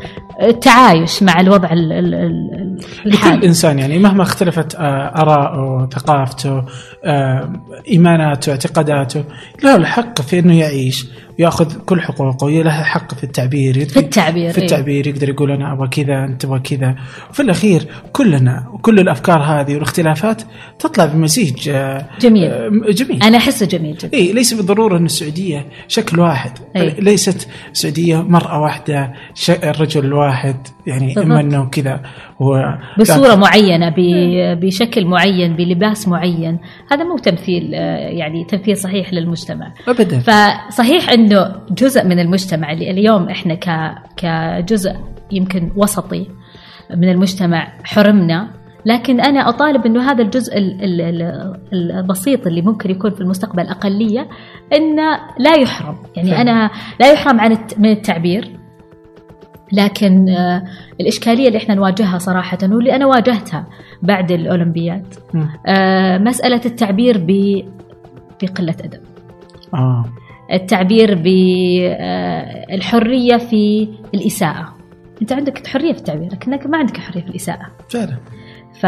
التعايش مع الوضع ال- ال- ال- لكل الحالي. إنسان يعني مهما اختلفت آه، آراءه ثقافته آه، إيماناته اعتقاداته له الحق في أنه يعيش ويأخذ كل حقوقه له حق في التعبير في التعبير في إيه. التعبير يقدر يقول أنا أبغى كذا أنت تبغى كذا وفي الأخير كلنا وكل الأفكار هذه والاختلافات تطلع بمزيج آه، جميل. آه، جميل أنا أحسه جميل جدا اي ليس بالضرورة إن السعودية شكل واحد إي. ليست السعودية مرأة واحدة ش- الرجل واحد يعني إما بالضبط. إنه كذا هو بصورة معينة ب- بشكل معين بلباس معين هذا مو تمثيل آه، يعني تمثيل صحيح للمجتمع. ابدا. فصحيح إنه جزء من المجتمع اللي اليوم إحنا ك كجزء يمكن وسطي من المجتمع حرمنا لكن أنا أطالب إنه هذا الجزء ال- ال- ال- البسيط اللي ممكن يكون في المستقبل أقلية إنه لا يحرم. يعني فعلا. أنا لا يحرم عن من التعبير. لكن آه، الإشكالية اللي إحنا نواجهها صراحة واللي أنا واجهتها بعد الأولمبياد. آه، مسألة التعبير ب بقلة أدب. آه. التعبير بالحرية في الإساءة. أنت عندك حرية في التعبير لكنك ما عندك حرية في الإساءة. فعلا. ف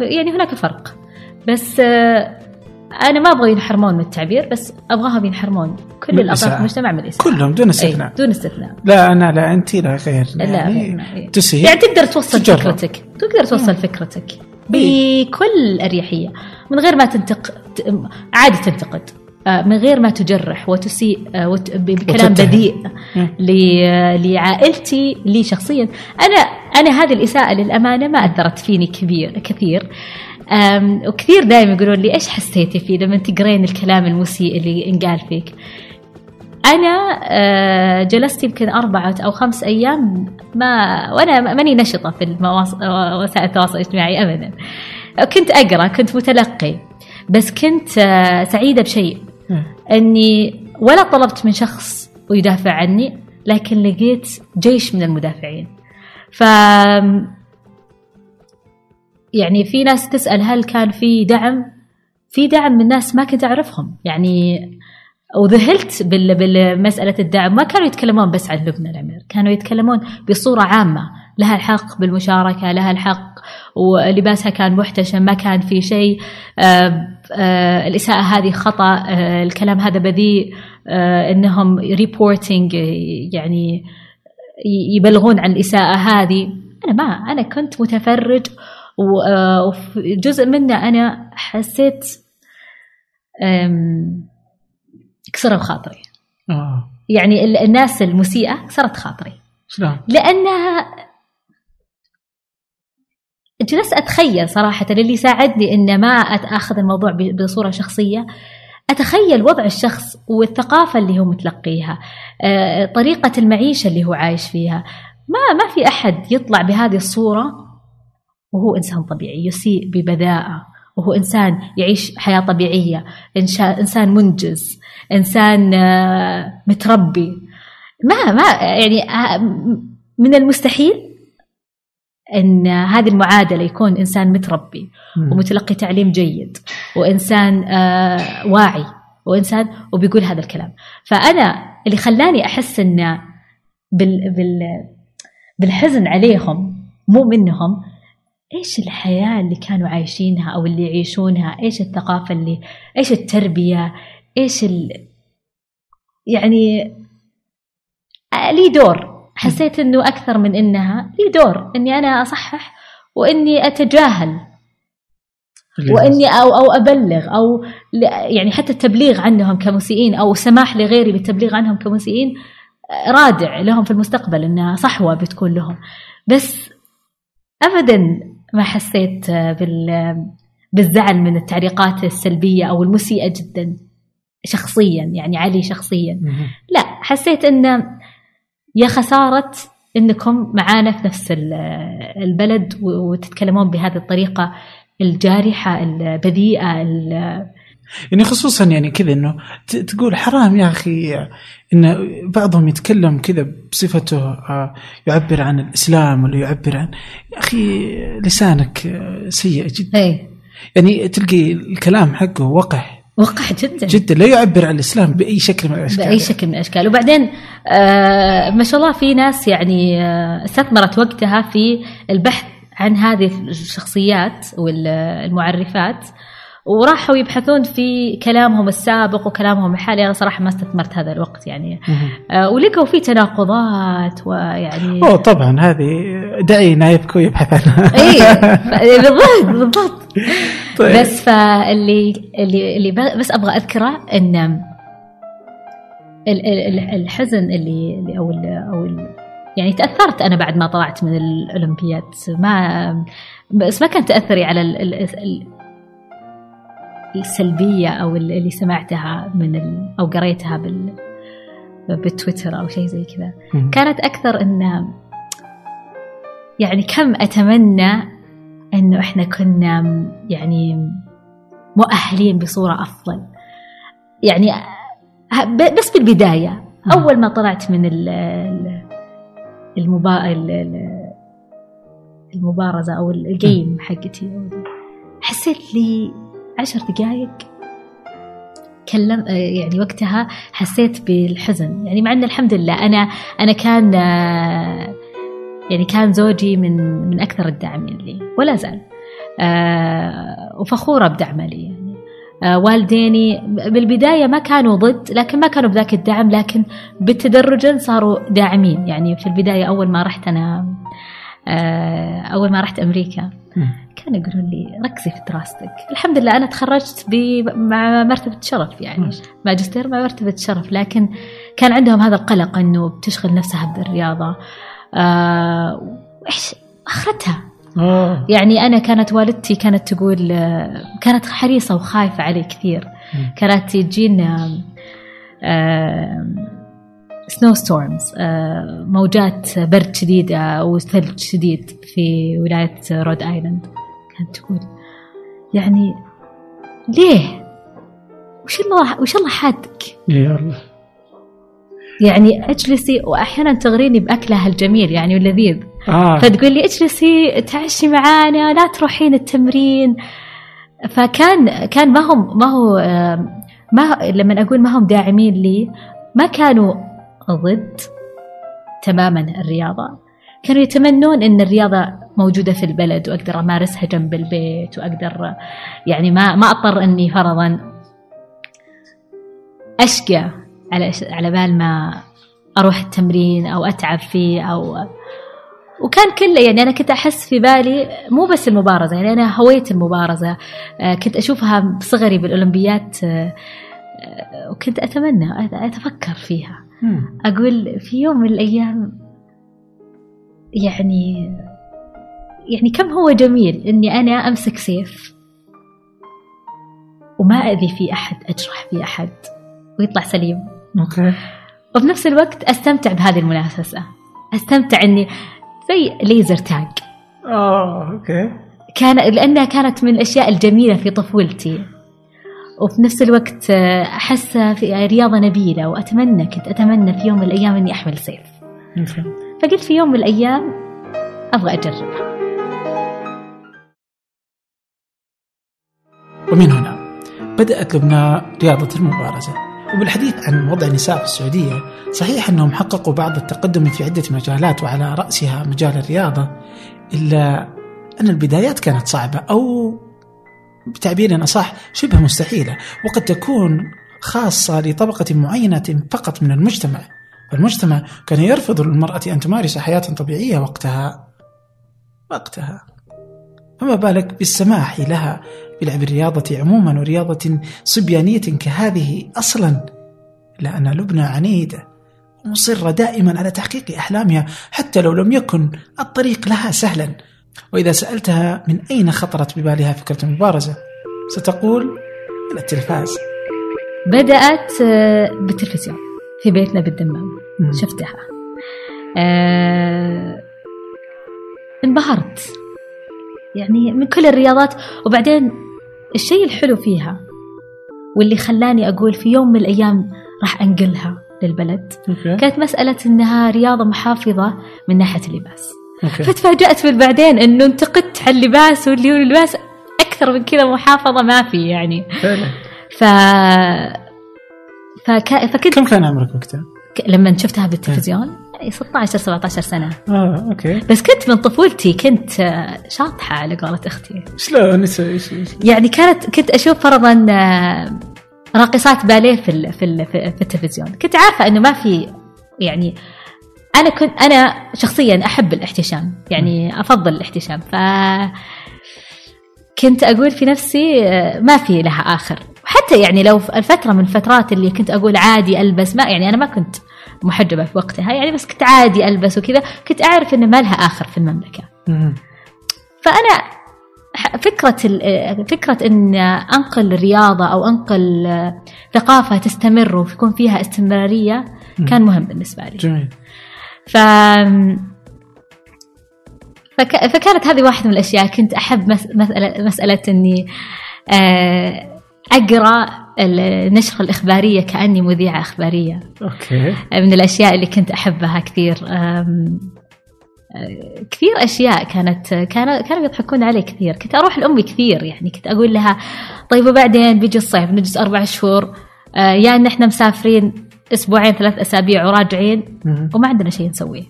يعني هناك فرق. بس أنا ما أبغى ينحرمون من التعبير بس أبغاهم ينحرمون كل الإساءة. المجتمع من الإساءة. كلهم دون استثناء. أي دون استثناء. لا أنا لا أنت لا غير. لا يعني غير- تسيء. يعني تقدر توصل تجرب. فكرتك. تقدر توصل فكرتك إيه. بكل أريحية. من غير ما تنتق عادي تنتقد. آه، من غير ما تجرح وتسيء آه، بكلام. بذيء لعائلتي لي شخصيا. أنا أنا هذه الإساءة للأمانة ما أثرت فيني كبير كثير. وكثير دائما يقولون لي إيش حسيتي فيه لما تقرين الكلام المسيء اللي انقال فيك؟ أنا آه، جلست يمكن أربعة أو خمس أيام ما وأنا ماني نشطة في المواص... وسائل التواصل الاجتماعي أبدا. كنت أقرأ كنت متلقي بس كنت آه، سعيدة بشيء. إني ولا طلبت من شخص ويدافع عني لكن لقيت جيش من المدافعين. ف يعني في ناس تسأل هل كان في دعم؟ في دعم من ناس ما كنت أعرفهم. يعني وذهلت بالمسألة الدعم. ما كانوا يتكلمون بس عن لبنى العمير كانوا يتكلمون بصورة عامة. لها الحق بالمشاركة لها الحق ولباسها كان محتشم ما كان في شيء. آه، آه، الإساءة هذه خطأ. آه، الكلام هذا بذيء. إنهم ريبورتينج يعني يبلغون عن الإساءة هذه. أنا ما أنا كنت متفرج و- آه، منه أنا حسيت كسروا خاطري. آه. يعني ال- الناس المسيئة كسرت خاطري. شلون؟ لأنها جلست أتخيل صراحة اللي ساعدني إن ما أخذ الموضوع بصورة شخصية. أتخيل وضع الشخص والثقافة اللي هو متلقيها آه، طريقة المعيشة اللي هو عايش فيها. ما ما في أحد يطلع بهذه الصورة وهو إنسان طبيعي يسيء ببذاءة. وهو إنسان يعيش حياة طبيعية. إنسان منجز إنسان آه، متربي. ما ما يعني آه، من المستحيل إن هذه المعادلة يكون إنسان متربي. ومتلقي تعليم جيد وإنسان آه، واعي وإنسان وبيقول هذا الكلام. فأنا اللي خلاني أحس إن بال بال بالحزن عليهم مو منهم إيش الحياة اللي كانوا عايشينها أو اللي يعيشونها؟ إيش الثقافة اللي إيش التربية؟ إيش ال يعني لي دور. حسيت إنه أكثر من إنها لي دور إني أنا أصحح وإني أتجاهل. وإني أو أو أبلغ أو يعني حتى التبليغ عنهم كمسيئين أو سماح لغيري بالتبليغ عنهم كمسيئين رادع لهم في المستقبل إنها صحوة بتكون لهم. بس ابدا ما حسيت آه، بال بالزعل من التعليقات السلبية أو المسيئة جدا شخصيا يعني علي شخصيا. لا حسيت إن يا خسارة إنكم معانا في نفس ال- البلد وتتكلمون بهذه الطريقة الجارحة البذيئة ال- يعني خصوصا يعني كذا إنه تقول حرام يا أخي ان بعضهم يتكلم كذا بصفته آه، يعبر عن الإسلام ولا يعبر عن يا أخي لسانك آه، سيء جدا. اي يعني تلقي الكلام حقه وقح. وقع جدا. جدا. لا يعبر عن الإسلام بأي شكل من الأشكال. بأي شكل من الأشكال. وبعدين آه ما شاء الله في ناس يعني آه استثمرت وقتها في البحث عن هذه الشخصيات والمعرفات. وراحوا يبحثون في كلامهم السابق وكلامهم الحالي. أنا صراحة ما استثمرت هذا الوقت يعني. آه ولقوا في تناقضات ويعني اوه طبعا هذه دعي نايبكو يبحث عنها إي <laughs> بالضبط بالضبط. طيب. بس فاللي اللي اللي بس أبغى أذكره إن ال- ال- ال- الحزن اللي اللي- أو ال أو ال يعني تأثرت أنا بعد ما طلعت من الأولمبياد. ما بس ما كان تأثري على ال ال ال السلبية أو ال- اللي سمعتها من ال أو قريتها بال بالتويتر أو شيء زي كذا. كانت أكثر إن يعني كم أتمنى إنه إحنا كنا يعني مؤهلين بصورة أفضل. يعني بس بالبداية. أول ما طلعت من ال ال المبا... ال- ال- المبارزة أو الجيم حقتي. حسيت لي عشر دقايق. كلم يعني وقتها حسيت بالحزن. يعني مع إن الحمد لله أنا أنا كان آه، يعني كان زوجي من من أكثر الداعمين لي ولا زال. آه، وفخورة بدعمه لي يعني. آه، والديني بالبداية ما كانوا ضد لكن ما كانوا بذاك الدعم لكن بالتدرج صاروا داعمين. يعني في البداية أول ما رحت أنا آه، أول ما رحت أمريكا مم. كانوا يقولون لي ركزي في دراستك الحمد لله أنا تخرجت مع مرتبة شرف يعني. ماجستير مع مرتبة شرف لكن كان عندهم هذا القلق إنه بتشغل نفسها بالرياضة آه، إيش اخرتها آه. يعني أنا كانت والدتي كانت تقول كانت حريصة وخايفة علي كثير. كانت تجينا snow storms موجات برد شديدة وثلج شديد في ولاية رود ايلاند كانت تقول. يعني ليه؟ وش الله وش الله حادك؟ يا الله. يعني اجلسي وأحيانا تغريني بأكلها الجميل يعني واللذيذ. آه. فتقول لي اجلسي تعشي معانا لا تروحين التمرين. فكان كان ما هم ما هو آم، ما لما أقول ما هم داعمين لي ما كانوا ضد تماما الرياضة. كانوا يتمنون إن الرياضة موجودة في البلد وأقدر أمارسها جنب البيت وأقدر يعني ما ما أضطر إني فرضا أشقى على على بال ما أروح التمرين أو أتعب فيه أو وكان كله يعني أنا كنت أحس في بالي مو بس المبارزة يعني أنا هويت المبارزة. آه، كنت أشوفها بصغري بالأولمبيات آه، آه، وكنت أتمنى أتفكر فيها. مم. أقول في يوم من الأيام يعني يعني كم هو جميل إني أنا أمسك سيف وما أذي في أحد أجرح في أحد ويطلع سليم. أوكي. وفي نفس الوقت أستمتع بهذه المنافسة. أستمتع إني زي laser tag آه أوكي. كان لأنها كانت من الأشياء الجميلة في طفولتي. وفي نفس الوقت آه، احسها في رياضة نبيلة وأتمنى كنت أتمنى في يوم من الأيام إني أحمل سيف. فقلت في يوم من الأيام أبغى أجربها. ومن هنا بدأت لبنى رياضة المبارزة. وبالحديث عن وضع النساء في السعودية صحيح أنهم حققوا بعض التقدم في عدة مجالات وعلى رأسها مجال الرياضة إلا أن البدايات كانت صعبة أو بتعبير أصح شبه مستحيلة وقد تكون خاصة لطبقة معينة فقط من المجتمع. فالمجتمع كان يرفض للمرأة أن تمارس حياة طبيعية وقتها. وقتها. فما بالك بالسماح لها بلعب الرياضة عموما ورياضة صبيانية كهذه أصلا؟ إلا أن لبنى عنيدة. ومصرة دائما على تحقيق أحلامها حتى لو لم يكن الطريق لها سهلا. وإذا سألتها من أين خطرت ببالها فكرة المبارزة ستقول من التلفاز. بدأت آه، بالتلفزيون في بيتنا بالدمام. مم. شفتها. آه انبهرت. يعني من كل الرياضات. وبعدين الشيء الحلو فيها واللي خلاني أقول في يوم من الأيام راح أنقلها للبلد أوكي. كانت مسألة إنها رياضة محافظة من ناحية اللباس. أوكي. فتفاجأت بالبعدين إنه انتقدت على اللباس واللي هو اللباس أكثر من كذا محافظة ما في يعني. فعلا. ف فك... فكنت كم كان عمرك وقتها؟ ك- لما شفتها بالتلفزيون؟ يعني 16 17 سنة. آه أوكي. بس كنت من طفولتي كنت شاطحة على قولة أختي. شلون يعني كانت كنت أشوف فرضا آه، راقصات باليه في ال- في ال- في التلفزيون. كنت عارفة إنه ما في يعني أنا كنت أنا شخصيا أحب الاحتشام يعني أفضل الاحتشام ف كنت أقول في نفسي آه، ما في لها آخر. وحتى يعني لو الفترة من الفترات اللي كنت أقول عادي ألبس ما يعني أنا ما كنت محجبة في وقتها يعني بس كنت عادي ألبس وكذا كنت أعرف إنه ما لها آخر في المملكة. مم. فأنا فكرة ال- فكرة إن أنقل رياضة أو أنقل آه، ثقافة تستمر ويكون فيها استمرارية كان مهم بالنسبة لي. جميل. ف فك... فكانت هذه واحدة من الأشياء. كنت أحب مس... مسألة مسألة إني آه، أقرأ النشرة الإخبارية كأني مذيعة إخبارية. أوكي. من الأشياء اللي كنت أحبها كثير. آه، كثير أشياء كانت كانوا كانوا يضحكون علي كثير. كنت أروح لأمي كثير يعني كنت أقول لها طيب وبعدين بيجي الصيف نجلس أربع شهور آه، يا إن إحنا مسافرين أسبوعين ثلاث أسابيع وراجعين. وما عندنا شيء نسويه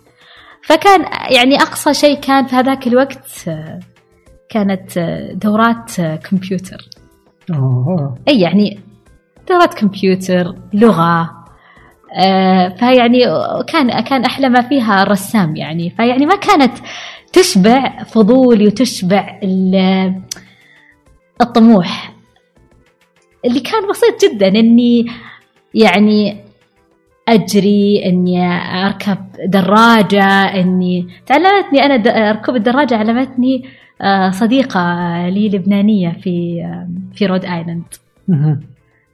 فكان يعني أقصى شيء كان في هذاك الوقت كانت دورات كمبيوتر أوه. أي يعني دورات كمبيوتر لغة آه، فيعني كان كان أحلى ما فيها الرسام يعني فيعني ما كانت تشبع فضولي وتشبع ال- الطموح اللي كان بسيط جدا إني يعني أجري إني أركب دراجة إني تعلمتني أنا ركوب الدراجة علمتني آه، صديقة لي لبنانية في في رود آيلاند.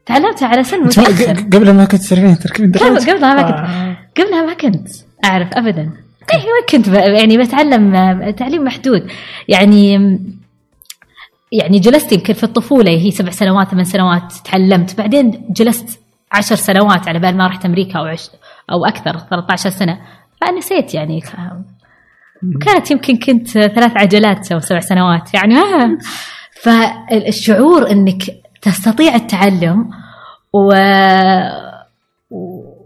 تعلمتها على سن متأخر قبل ما كنت تعرفين تركبين قبل- دراجة؟ قبلها ما كنت آه. قبلها ما كنت أعرف ابدا إيه، ما كنت يعني بتعلم تعليم محدود يعني يعني جلست يمكن في الطفولة هي سبع سنوات ثمان سنوات تعلمت بعدين جلست عشر سنوات على بال ما رحت أمريكا أو عش أو أكثر 13 سنة. فنسيت يعني. كانت يمكن كنت ثلاث عجلات أو سبع سنوات يعني. آه. <laughs> فالشعور إنك تستطيع التعلم و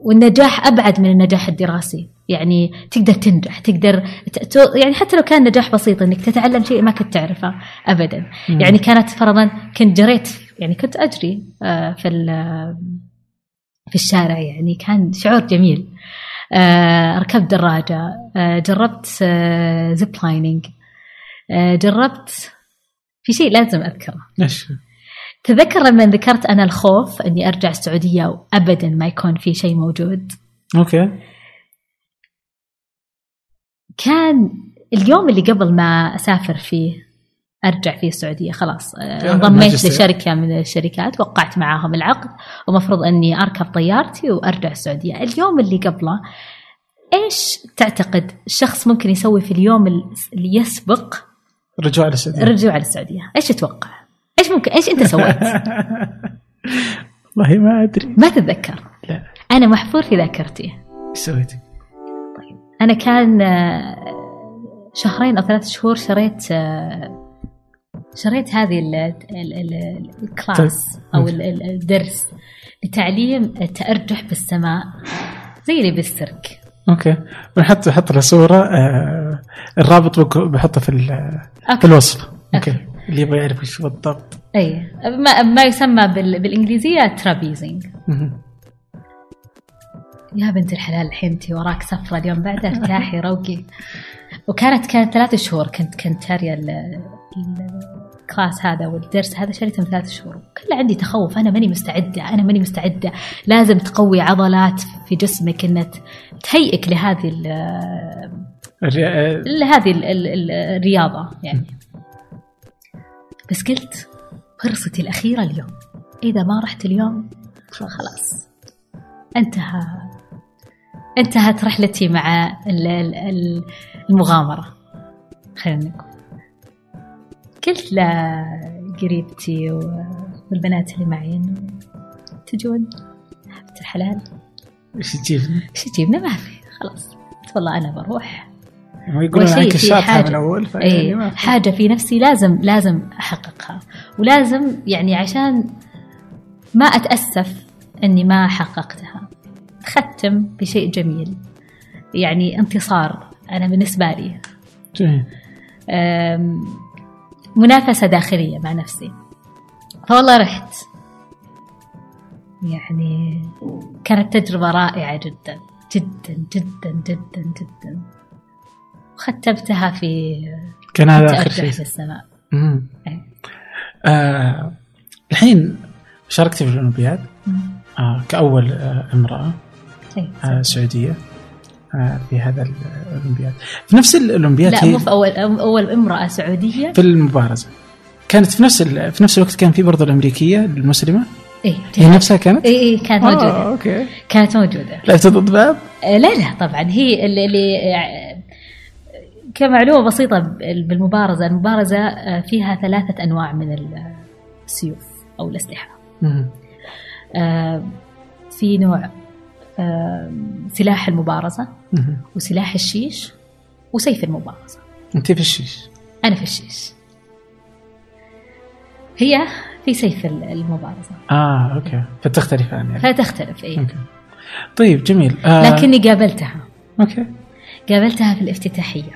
والنجاح أبعد من النجاح الدراسي. يعني تقدر تنجح تقدر ت- ت- يعني حتى لو كان نجاح بسيط إنك تتعلم شيء ما كنت تعرفه ابدا. مم. يعني كانت فرضا كنت جريت يعني كنت أجري آه، في ال- في الشارع يعني كان شعور جميل. آه، ركبت دراجة. آه، جربت zip lining جربت في شيء لازم أذكره. إيش؟ تذكر لما ذكرت أنا الخوف أني أرجع السعودية وأبدا ما يكون في شيء موجود؟ أوكي. كان اليوم اللي قبل ما أسافر فيه أرجع فيه السعودية. خلاص آه، يا انضميت. لشركة من الشركات وقعت معاهم العقد ومفروض أني أركب طيارتي وأرجع السعودية. اليوم اللي قبله إيش تعتقد الشخص ممكن يسوي في اليوم اللي يسبق؟ رجوع للسعودية الرجوع للسعودية إيش تتوقع؟ إيش ممكن إيش أنت سويت؟ <laughs> والله ما أدري. ما تتذكر؟ لا. أنا محفور في ذاكرتي. إيش سويتي؟ أنا كان آه، شهرين أو ثلاث شهور شريت آه، شريت هذه ال- ال- ال- ال class ال- ال- الدرس لتعليم التأرجح بالسماء زي اللي بالسيرك. أوكي. بنحط بحط له صوره آه الرابط بحطه في في. الوصف. أوكي. اللي يبغى يعرف إيش بالضبط. أي. ما, ما يسمى بال- بالإنجليزية trapezing. يا بنت الحلال الحين انت وراك سفرة اليوم بعد ارتاحي روقي. وكانت كانت ثلاث شهور كنت كنت ال- الكلاس هذا والدرس هذا شريته من ثلاث شهور. كله عندي تخوف. أنا ماني مستعدة. أنا ماني مستعدة. لازم تقوي عضلات في جسمك إنها تهيئك لهذه ال- الري- آه، لهذه ال- ال- ال- الرياضة يعني. بس قلت فرصتي الأخيرة اليوم. إذا ما رحت اليوم خلاص. انتهى. انتهت رحلتي مع ال- ال- ال- المغامرة. خلينا نقول. قلت لقريبتي والبنات اللي معي إنه تجون؟ حبة الحلال. إيش تجيبني؟ إيش تجيبنا؟ ما في. خلاص. قلت والله أنا بروح. هم يقولون وشيء عنك الشاطحة حاجة. من أول فيعني اي ما في. حاجة في نفسي لازم لازم أحققها. ولازم يعني عشان ما أتأسف إني ما حققتها. ختم بشيء جميل. يعني انتصار أنا بالنسبة لي. جميل. أم، منافسة داخلية مع نفسي فوالله رحت يعني كانت تجربة رائعة جدا جدا جدا جدا جدا وختمتها في كان هذا تأرجح شيء في السماء. إيه. آه الحين شاركتي في الأولمبياد مم. آه كأول آه امرأة إيه. آه سعودية آه في هذا الأولمبياد. في نفس الأولمبياد لا مو في اول أول امرأة سعودية. في المبارزة. كانت في نفس في نفس الوقت كان في برضه الأمريكية المسلمة. إيه هي نفسها كانت؟ اي اي كانت آه موجودة. أوكي. كانت موجودة. لعبت ضد باب؟ آه، لا لا طبعا. هي اللي, اللي آه، كمعلومة بسيطة بالمبارزة. المبارزة آه، فيها ثلاثة أنواع من السيوف أو الأسلحة. مم. آه، في نوع آه، سلاح المبارزة مم. وسلاح الشيش وسيف المبارزة. أنت في الشيش. أنا في الشيش. هي في سيف ال- المبارزة. آه أوكي. فتختلفان يعني. فتختلف إيه. أوكي. طيب جميل. آه لكني قابلتها. أوكي. قابلتها في الافتتاحية.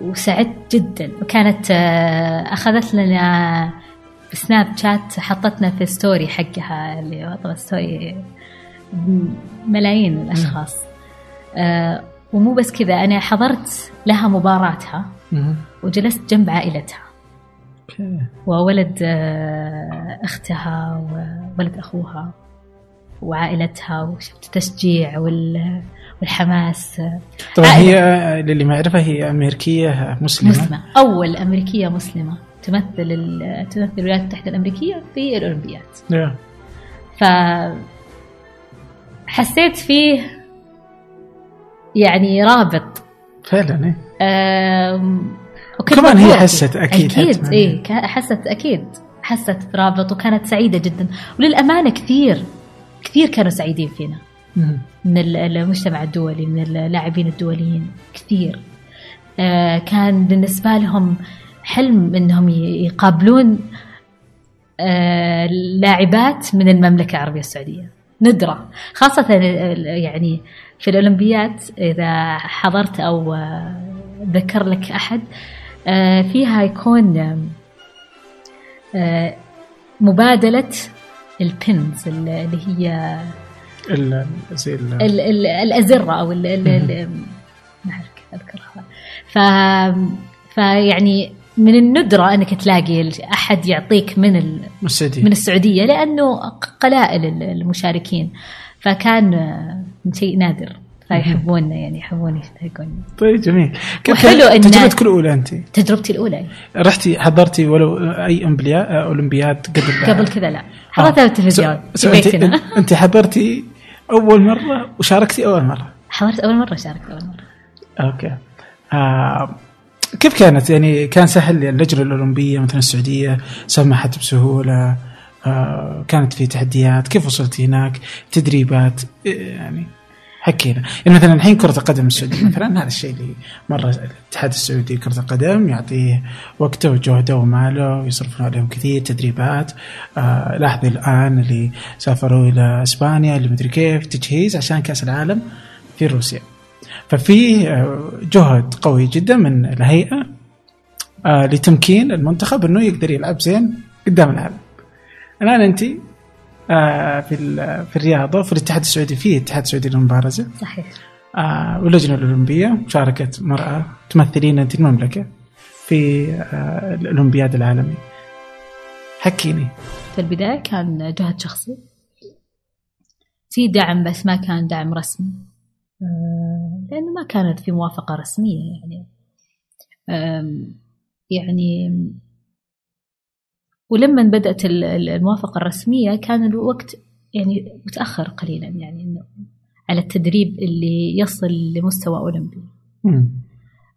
وسعدت جدا. وكانت آه، أخذت لنا سناب شات حطتنا في story حقها اللي هو طبعا story ملايين الأشخاص. آه، ومو بس كذا أنا حضرت لها مباراتها. وجلست جنب عائلتها. وولد آه، أختها وولد أخوها وعائلتها وشفت التشجيع وال- والحماس. طبعا. هي للي ما يعرفها هي أمريكية مسلمة. مسلمة. أول أمريكية مسلمة. تمثل تمثل الولايات المتحدة الأمريكية في الأولمبياد. يا. ف حسيت فيه يعني رابط فعلا إيه. أم، وكنت كمان هي. حست حتماً. إيه كا- حست أكيد حست رابط وكانت سعيدة جدا وللأمانة كثير كثير كانوا سعيدين فينا. من ال- المجتمع الدولي من اللاعبين الدوليين كثير آه، كان بالنسبة لهم حلم إنهم يقابلون آه، لاعبات من المملكة العربية السعودية ندرة. خاصة يعني في الأولمبياد إذا حضرت أو آه، ذكر لك أحد آه، فيها يكون آه، مبادلة البنز اللي هي ال- زي ال- ال ال الأزرة أو ال ال ال ما أعرف كيف أذكرها. ف فيعني من الندرة أنك تلاقي أحد يعطيك من ال السعودية. من السعودية لأنه قلائل ال- المشاركين. فكان آه، شيء نادر. فيحبوننا يعني يحبون يشتركون. طيب جميل. وحلو إن- تجربتك الأولى أنت؟ تجربتي الأولى. رحتي حضرتي ولو أي أولمبياد قبل قبل كذا لا. حضرتها بالتلفزيون في انت بيتنا. انت حضرتي أول مرة وشاركتي أول مرة؟ حضرت أول مرة شاركت أول مرة. أوكي. آه كيف كانت؟ يعني كان سهل اللجنه الأولمبية مثلا السعودية سمحت بسهولة آه كانت في تحديات كيف وصلتي هناك؟ تدريبات إيه يعني حكينا. يعني مثلا الحين كرة القدم السعودية مثلا هذا الشيء اللي مرة الاتحاد السعودي لكرة القدم يعطيه وقته وجهده وماله ويصرفون عليهم كثير تدريبات. آه لاحظي الآن اللي سافروا إلى إسبانيا اللي مدري كيف تجهيز عشان كأس العالم في روسيا. ففي آه، جهد قوي جدا من الهيئة آه لتمكين المنتخب إنه يقدر يلعب زين قدام العالم. الآن أنت آه في في الرياضة وفي الاتحاد السعودي في اتحاد سعودي للمبارزة. صحيح. واللجنة الأولمبية شاركت مرأة تمثلين انت المملكة في الأولمبياد العالمي. حكيني. في البداية كان جهد شخصي. في دعم بس ما كان دعم رسمي. آه، لأنه ما كانت في موافقة رسمية يعني. يعني ولما بدأت ال- ال- الموافقة الرسمية كان الوقت يعني متأخر قليلا يعني إنه على التدريب اللي يصل لمستوى أولمبي.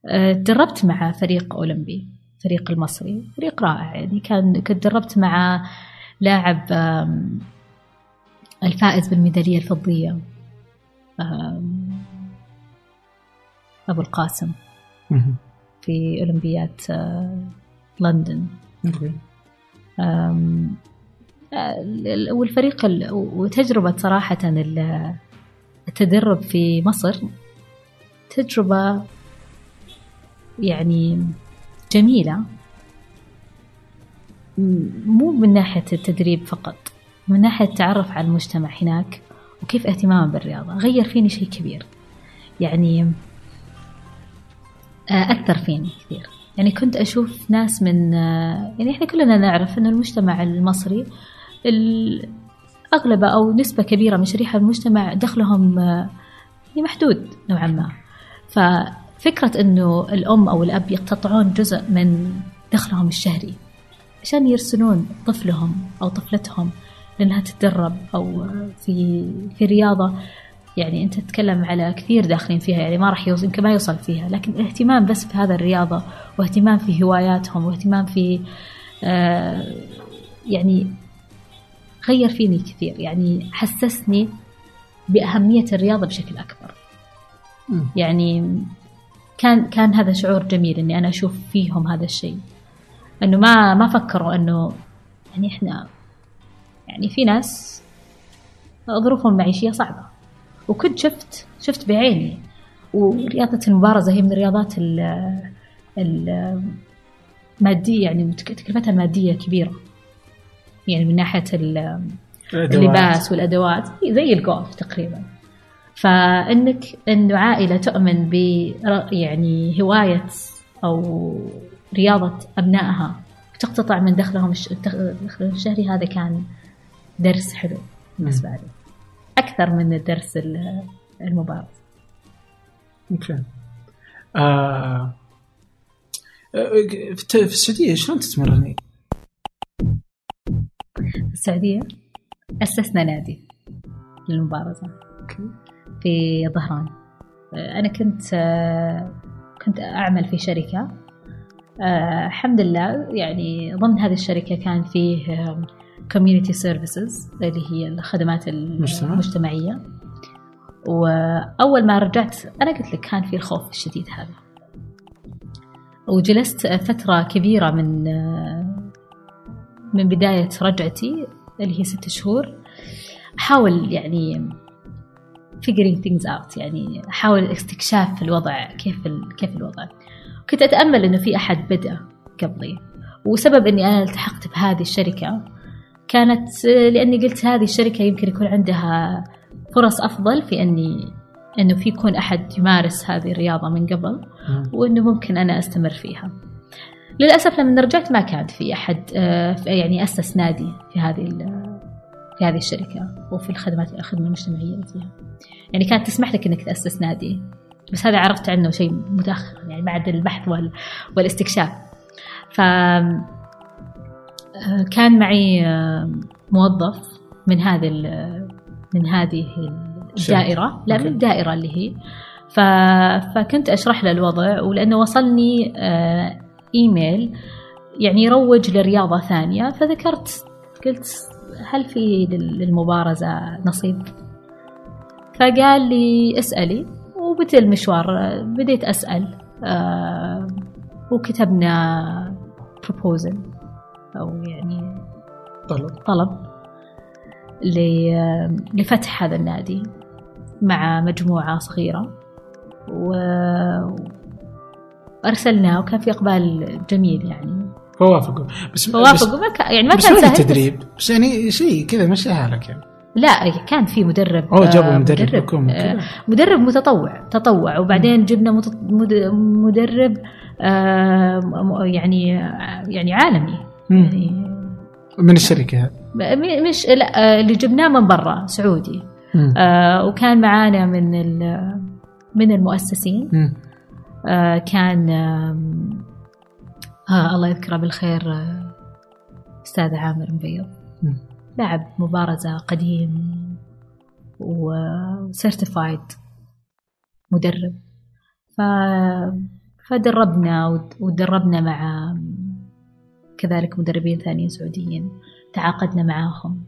آه، تدربت مع فريق أولمبي فريق المصري فريق رائع يعني. كان كنت دربت مع لاعب الفائز بالميدالية الفضية. أبو القاسم. في أولمبياد آه، لندن. آه، ال- والفريق ال- وتجربة صراحة ال- التدرب في مصر تجربة يعني جميلة. مو من ناحية التدريب فقط من ناحية التعرف على المجتمع هناك وكيف اهتمامه بالرياضة. غير فيني شيء كبير. يعني أثر فيني كثير. يعني كنت أشوف ناس من آه، يعني إحنا كلنا نعرف أن المجتمع المصري ال- أغلبه أو نسبة كبيرة من شريحة المجتمع دخلهم آه، يعني محدود نوعا ما. ففكرة أنه الأم أو الأب يقتطعون جزء من دخلهم الشهري عشان يرسلون طفلهم أو طفلتهم لأنها تتدرب أو في في رياضة يعني أنت تتكلم على كثير داخلين فيها يعني ما راح يوصل يمكن ما يوصل فيها لكن الاهتمام بس في هذا الرياضة واهتمام في هواياتهم واهتمام في آه يعني غير فيني كثير يعني حسسني بأهمية الرياضة بشكل أكبر. مم. يعني كان كان هذا شعور جميل إني أنا أشوف فيهم هذا الشيء. إنه ما ما فكروا إنه يعني إحنا يعني في ناس ظروفهم المعيشيه صعبة. وكنت شفت شفت بعيني. ورياضة المبارزه هي من الرياضات ال- ال- الماديه يعني تكلفتها الماديه كبيرة. يعني من ناحية ال- اللباس والأدوات. زي الجولف تقريبا. فإنك انه عائلة تؤمن ب يعني هواية أو رياضة أبنائها تقتطع من دخلهم الش- دخلهم الشهري هذا كان درس حلو بالنسبة لي. أكثر من الدرس ال- المبارز أوكي. آه آه، في السعودية شلون تتمرني؟ في السعودية أسسنا نادي للمبارزة. أوكي. في ظهران. أنا كنت كنت أعمل في شركة. آه، الحمد لله يعني ضمن هذه الشركة كان فيه community services اللي هي الخدمات مجتمع. المجتمعية. وأول ما رجعت أنا قلت لك كان في الخوف الشديد هذا. وجلست فترة كبيرة من من بداية رجعتي اللي هي ست شهور. أحاول يعني figuring things out يعني أحاول استكشاف الوضع كيف ال... كيف الوضع. كنت أتأمل إنه في أحد بدأ قبلي. وسبب إني أنا التحقت بهذه الشركة كانت لأني قلت هذه الشركة يمكن يكون عندها فرص أفضل في إني إنه في يكون أحد يمارس هذه الرياضة من قبل مم. وإنه ممكن أنا أستمر فيها. للأسف لما رجعت ما كان في أحد آه، يعني أسس نادي في هذه في هذه الشركة وفي الخدمات الخدمة المجتمعية اللي فيها يعني كانت تسمح لك إنك تأسس نادي بس هذا عرفت عنه شيء متأخر يعني بعد البحث وال... والاستكشاف. ف كان معي آه، موظف من هذه من هذه الدائرة. لا من. الدائرة اللي هي. فكنت أشرح له الوضع ولأنه وصلني آه، إيميل يعني يروج لرياضة ثانية. فذكرت قلت هل في لل- للمبارزة نصيب؟ فقال لي اسألي. وبدأ المشوار بديت أسأل آه، وكتبنا proposal. أو يعني طلب طلب ل- لفتح هذا النادي مع مجموعة صغيرة. و أرسلناه وكان في إقبال جميل يعني. فوافقوا. بس فوافقوا. ما كان يعني ما كان سهل بس- التدريب؟ بس يعني شيء كذا مشي حالك يعني. لا كان في مدرب أوه جابوا آه، مدرب لكم آه،. مدرب متطوع تطوع. وبعدين جبنا مدرب آه، يعني يعني عالمي. يعني من الشركة مش لا آه، اللي جبناه من برا سعودي مم. آه، وكان معانا من ال- من المؤسسين مم. آه، كان آم، آه الله يذكره بالخير آه، أستاذ عامر مبيض. لاعب مبارزة قديم وسيرتيفايد مدرب ف... فدربنا ود- ودربنا مع كذلك مدربين ثانيين سعوديين تعاقدنا معاهم.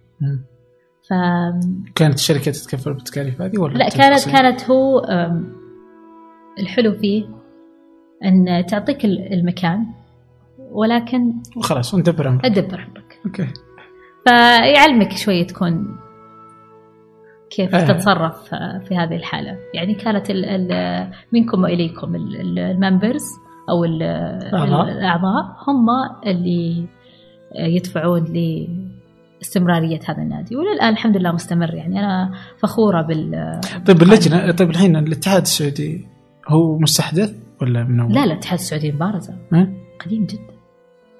ف كانت الشركة تتكفل بالتكاليف هذه ولا لا كانت شخصياً؟ كانت هو الحلو فيه أن تعطيك ال- المكان ولكن وخلاص وندبر أمرك أدبر أمرك أوكي فيعلمك شوي تكون كيف آه. تتصرف في هذه الحالة يعني كانت ال ال منكم وإليكم ال- ال- الممبرز أو ال- أعضاء. الأعضاء هم اللي يدفعون لاستمرارية هذا النادي وللآن الحمد لله مستمر يعني أنا فخورة بال طيب اللجنه طيب الحين الاتحاد السعودي هو مستحدث ولا من أول؟ لا لا الاتحاد السعودي مبارزة ها؟ قديم جدا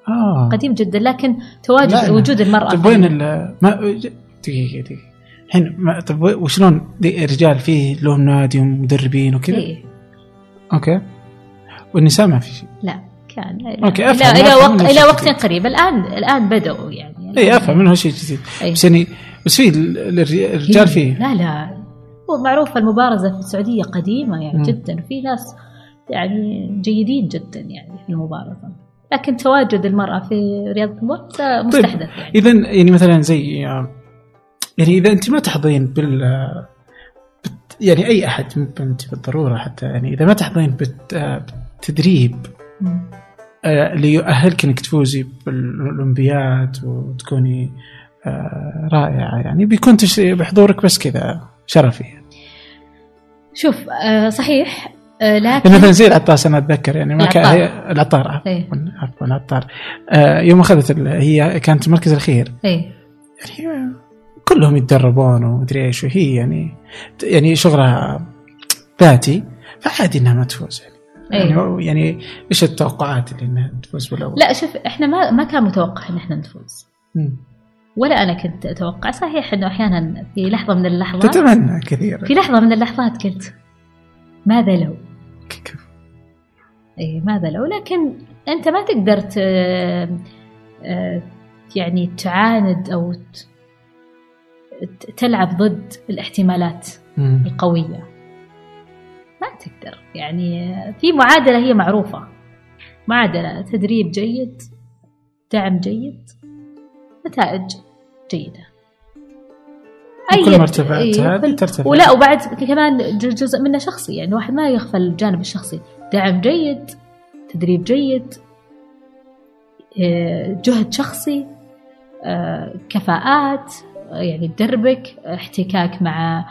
آه قديم جدا لكن تواجد لا. وجود المرأة طيب وين ال ما دقيقة دقيقة الحين طيب وشلون دي- رجال فيه لهم نادي ومدربين وكذا؟ إيه. أوكي والنساء ما في شيء. لا كان أوكي، إلى أفهم، إلى وقت إلى وقت. قريب. الان الآن بدأوا يعني. إي أفهم انه شيء جديد. أي. بس يعني بس في ال- ال- الرجال فيه. لا لا. هو معروف المبارزة في السعودية قديمة يعني مم. جدا وفي ناس يعني جيدين جدا يعني في المبارزة. لكن تواجد المرأة في رياضة المبارزه مستحدث يعني. اذا يعني مثلا زي يعني إذا أنت ما تحظين بال بت- يعني أي أحد انت بالضروره حتى يعني إذا ما تحضرين بالت- مم. آه، اللي يؤهلك إنك تفوزي بالأولمبياد وتكوني آه، رائعة يعني. بيكون بحضورك بس كذا شرفي. شوف آه صحيح لكن مثلا زي العطاس أنا أتذكر يعني ما كان العطار. هي- العطار عفوا إيه. عفوا العطار. يوم أخذت هي كانت المركز الأخير. إيه. يعني كلهم يتدربون ومدري إيش وهي يعني يعني شغلها ذاتي فعادي إنها ما تفوز. يعني إيه. يعني, يعني إيش التوقعات اللي إنها تفوز بالأول؟ لا شوف إحنا ما ما كان متوقع إن إحنا نفوز مم. ولا أنا كنت أتوقع صحيح إنه أحيانا في لحظة من اللحظات تتمنى كثيرا في لحظة من اللحظات قلت ماذا لو؟ اي ماذا لو لكن أنت ما تقدر ت... آه، يعني تعاند أو تلعب ضد الاحتمالات مم. القوية ما تقدر. يعني في معادلة هي معروفة. معادلة تدريب جيد دعم جيد نتائج جيدة. كل ما ارتفعت إيه، هذه ترتفع. ولا وبعد كمان جزء منه شخصي. يعني الواحد ما يغفل الجانب الشخصي. دعم جيد تدريب جيد آه، جهد شخصي آه، كفاءات يعني تدربك احتكاك مع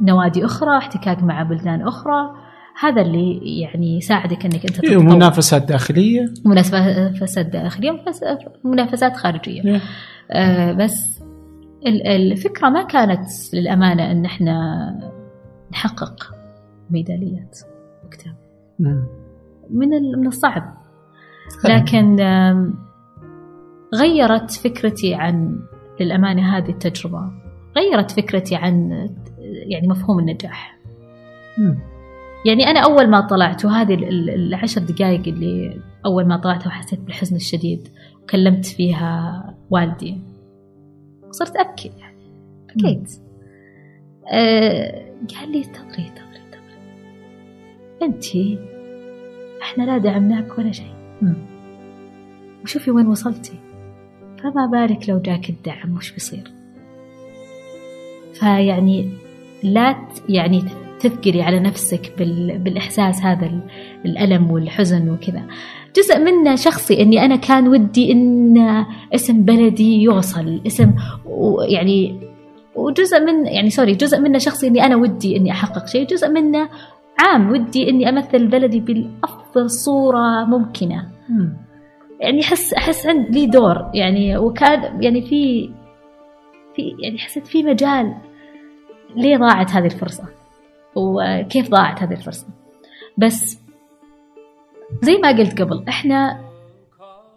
نوادي أخرى احتكاك مع بلدان أخرى. هذا اللي يعني يساعدك إنك أنت إيه، تتطور. ومنافسات داخلية. منافسات داخلية منافسات خارجية. إيه. آه، بس ال- الفكرة ما كانت للأمانة أن إحنا نحقق ميداليات وقتها مم. من من الصعب. لكن غيرت فكرتي عن للأمانة هذه التجربة. غيرت فكرتي عن يعني مفهوم النجاح. يعني أنا أول ما طلعت وهذه ال- ال- العشر دقائق اللي أول ما طلعت وحسيت بالحزن الشديد وكلمت فيها والدي. صرت أبكي يعني بكيت آه قال لي تدري تدري تدري أنتي إحنا لا دعمناك ولا شيء. وشوفي وين وصلتي. فما بالك لو جاك الدعم وش بيصير؟ فيعني لا يعني تثقلي على نفسك بال... بالإحساس هذا ال- الألم والحزن وكذا جزء منه شخصي أني أنا كان ودي أن اسم بلدي يوصل اسم يعني وجزء من يعني سوري جزء منه شخصي أني أنا ودي أني أحقق شيء جزء منه عام ودي أني أمثل بلدي بأفضل صورة ممكنة مم. يعني أحس أحس عند لي دور يعني وكان يعني في في يعني حسيت في مجال ليه ضاعت هذه الفرصة؟ وكيف ضاعت هذه الفرصة؟ بس زي ما قلت قبل إحنا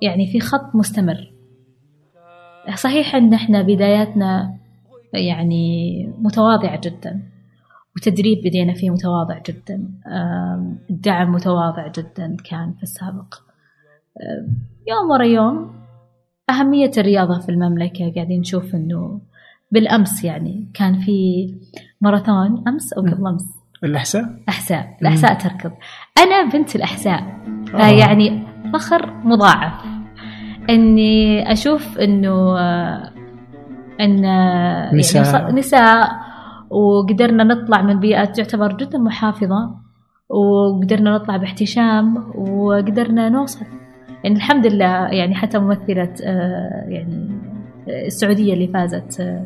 يعني في خط مستمر. صحيح إن إحنا بداياتنا يعني متواضعة جدا وتدريب بدينا فيه متواضع جدا. الدعم متواضع جدا كان في السابق. يوم ورا يوم أهمية الرياضة في المملكة قاعدين نشوف إنه بالأمس يعني. كان في ماراثون أمس أو قبل أمس. الأحساء؟ أحساء. الأحساء تركض. أنا بنت الأحساء. آه. فيعني فخر مضاعف. إني أشوف إنه آه، إن آه، نساء. يعني نساء. وقدرنا نطلع من بيئات تعتبر جدا محافظة. وقدرنا نطلع باحتشام. وقدرنا نوصل. يعني الحمد لله يعني حتى ممثلة آه، يعني آه، السعودية اللي فازت آه،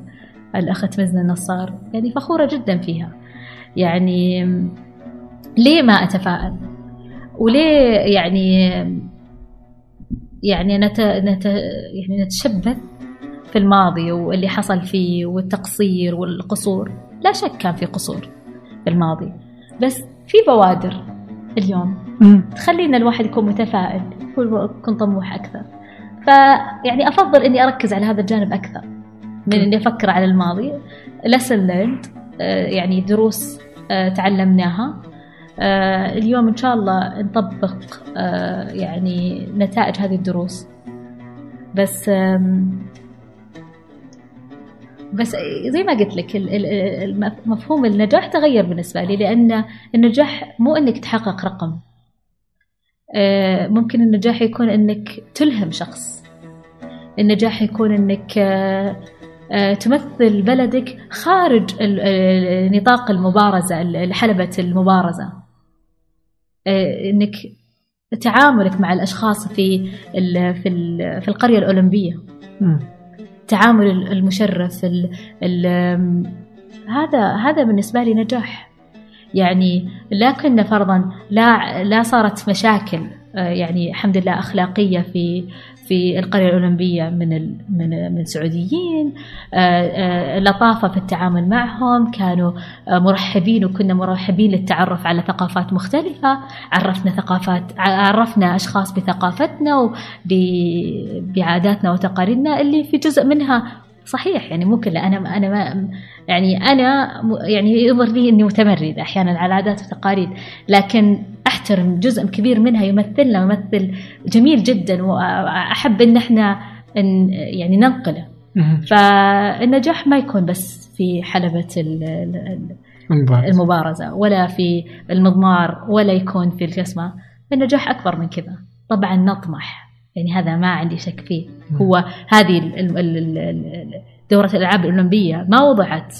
الأخت مزنة النصار. يعني فخورة جدا فيها. يعني ليه ما أتفائل؟ وليه يعني يعني نت نت يعني نتشبث في الماضي واللي حصل فيه والتقصير والقصور؟ لا شك كان في قصور في الماضي. بس في بوادر اليوم. تخلينا الواحد يكون متفائل. ويكون طموح أكثر. فيعني أفضل إني أركز على هذا الجانب أكثر من إني أفكر على الماضي. Lesson learned آه، يعني دروس آه، تعلمناها. آه، اليوم إن شاء الله نطبق يعني نتائج هذه الدروس. بس بس زي ما قلت لك مفهوم النجاح تغير بالنسبة لي لأن النجاح مو إنك تحقق رقم. ممكن النجاح يكون إنك تلهم شخص. النجاح يكون إنك آه، آه، تمثل بلدك خارج نطاق المبارزة ال- حلبة المبارزة. آه، إنك تعاملك مع الأشخاص في في ال- في القرية الأولمبية. مم. التعامل المشرف ال ال هذا هذا بالنسبة لي نجاح. يعني لكن فرضا لا لا صارت مشاكل يعني الحمد لله أخلاقية في في القرية الأولمبية من من من سعوديين آه، آه، لطافة في التعامل معهم كانوا آه، مرحبين وكنا مرحبين للتعرف على ثقافات مختلفة. عرفنا ثقافات عرفنا أشخاص بثقافتنا وب- بعاداتنا وتقاليدنا اللي في جزء منها صحيح يعني ممكن لا أنا أنا ما يعني أنا يعني يظهر لي إني متمرده أحيانا على العادات والتقاليد لكن أحترم جزء كبير منها يمثلنا يمثل جميل جدا وأحب إن إحنا إن يعني ننقله. فالنجاح ما يكون بس في حلبة ال- ال- مبارز. المبارزة ولا في المضمار ولا يكون في الجسمة النجاح أكبر من كذا طبعا نطمح يعني هذا ما عندي شك فيه. هو هذه دورة الألعاب الأولمبية ما وضعت